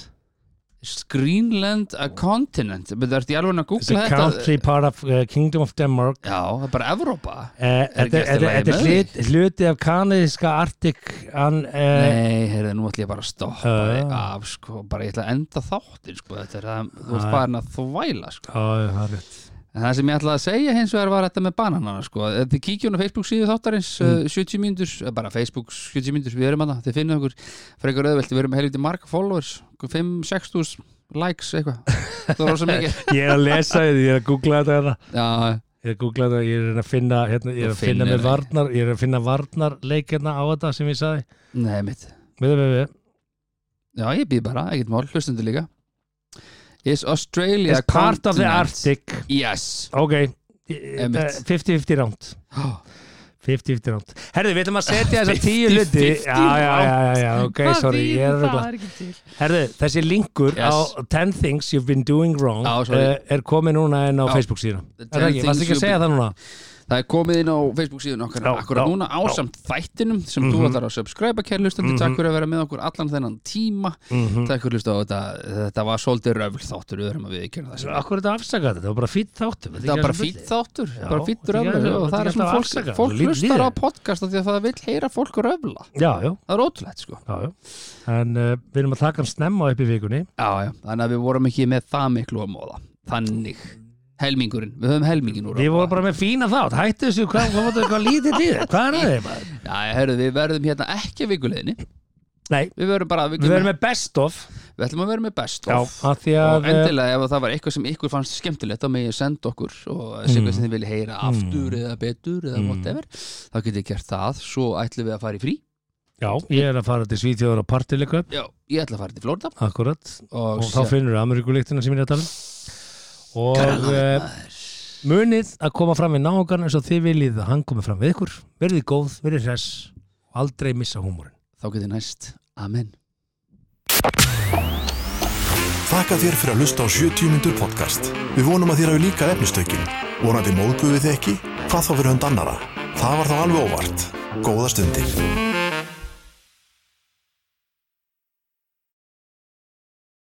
Greenland a continent. Þetta ertu í alveg að googla a þetta country part of uh, Kingdom of Denmark. Já, það er bara Evrópa. Ekki Þetta er hluti af kanadiska Arctic? An, uh, Nei, heyrðu, nú ætlum ég bara að stoppa Uh. þig af sko, bara ég ætla að enda þáttin sko, þetta er að þú ert Uh. farin að þvæla sko. Já, það er rétt en það sem ég ætlaði að segja hins vegar var þetta með bananana sko. þið kíkjum á Facebook síðu þáttarins Mm. uh, 70 mínútur, eh, bara Facebook 70 mínútur, við erum að það, þið finnum okkur. Frekar auðvelt, við erum helviti marga followers 5-6 tús likes eitthvað. Það er rosa mikið. Ég er að lesa þetta, ég er að googla þetta hérna. Já, Ég er að googla þetta, ég er að finna hérna, ég er að finna með varnar ég er að finna varnarleik hérna á þetta sem ég sagði. Nei mitt. Við, við, við, Já, ég býð bara, ekkert mál, hlustundu líka Is Australia It's part of the? Arctic Yes Ok, Einmitt. 50-50 ránt oh, 50-50 ránt Herðu, við ætlum að setja þessa tíu 50-50 hluti Já, já, já, já, ok, sorry er að er Herðu, þessi linkur Yes. á 10 things you've been doing wrong Já, uh, er komið núna inn á. Facebook síðan The Er það 10 ekki? Varst ekki að segja það núna? Það er komið inn á Facebook síðan okkar. Já, akkurat já, núna já. ásamt þættinum sem Mhm. þú ætlar að subscribe kæri hlustandi, Mhm. takk fyrir að vera með okkur allan þennan tíma, Mm takk fyrir að hlusta á þetta. Þetta var svolítið röfl þáttur við erum að það sem Akkur er þetta afsakað? Þetta? Var bara fýtt þáttur Það var bara fýtt þáttur, Já, bara fýtt þetta röfl. ekki- og þetta það er svona fólk, fólk hlustar við. á podcast af því að það vil heyra fólk röfla. Já, já, það er ótrúlegt sko. Já, já. En uh, við erum að taka hann snemma upp í vikunni. Já, já, þannig að við vorum ekki með það miklu að móða. Þannig helmingurinn, við höfum helmingin úr Við vorum bara með fína þátt, hættu þessu, hvað, hvað, hvað, lítið til þér? Hvað er það þeim? maður? Já, herru, við verðum hérna ekki að vikuleginni Nei, Við verðum bara að við verðum með best of. Við ætlum að vera með best Já, of. því Og að eh, endilega ef það var eitthvað sem ykkur fannst skemmtilegt þá megið senda okkur og sé Mm. hvað sem þið vilja heyra aftur eða betur eða whatever þá getið þið gert það, svo ætlum við að fara í frí. Já, ég er að fara til Svíþjóður og partileika Já, ég ætla að fara til Florida Akkurat, og, og þá finnur við Ameríkulíktina sem ég er að tala um Og uh, munið að koma fram við náungarn eins og þið viljið að hann komi fram við ykkur Verðið góð, verðið hress og aldrei missa húmórin þá getið næst, amen Þakka þér fyrir að hlusta á 70 mínútur podcast. Við vonum að þér hafi líka efnistökin. Vonandi móðguðu þið ekki? Hvað þá fyrir hund annara? Það var þá alveg óvart. Góða stundir.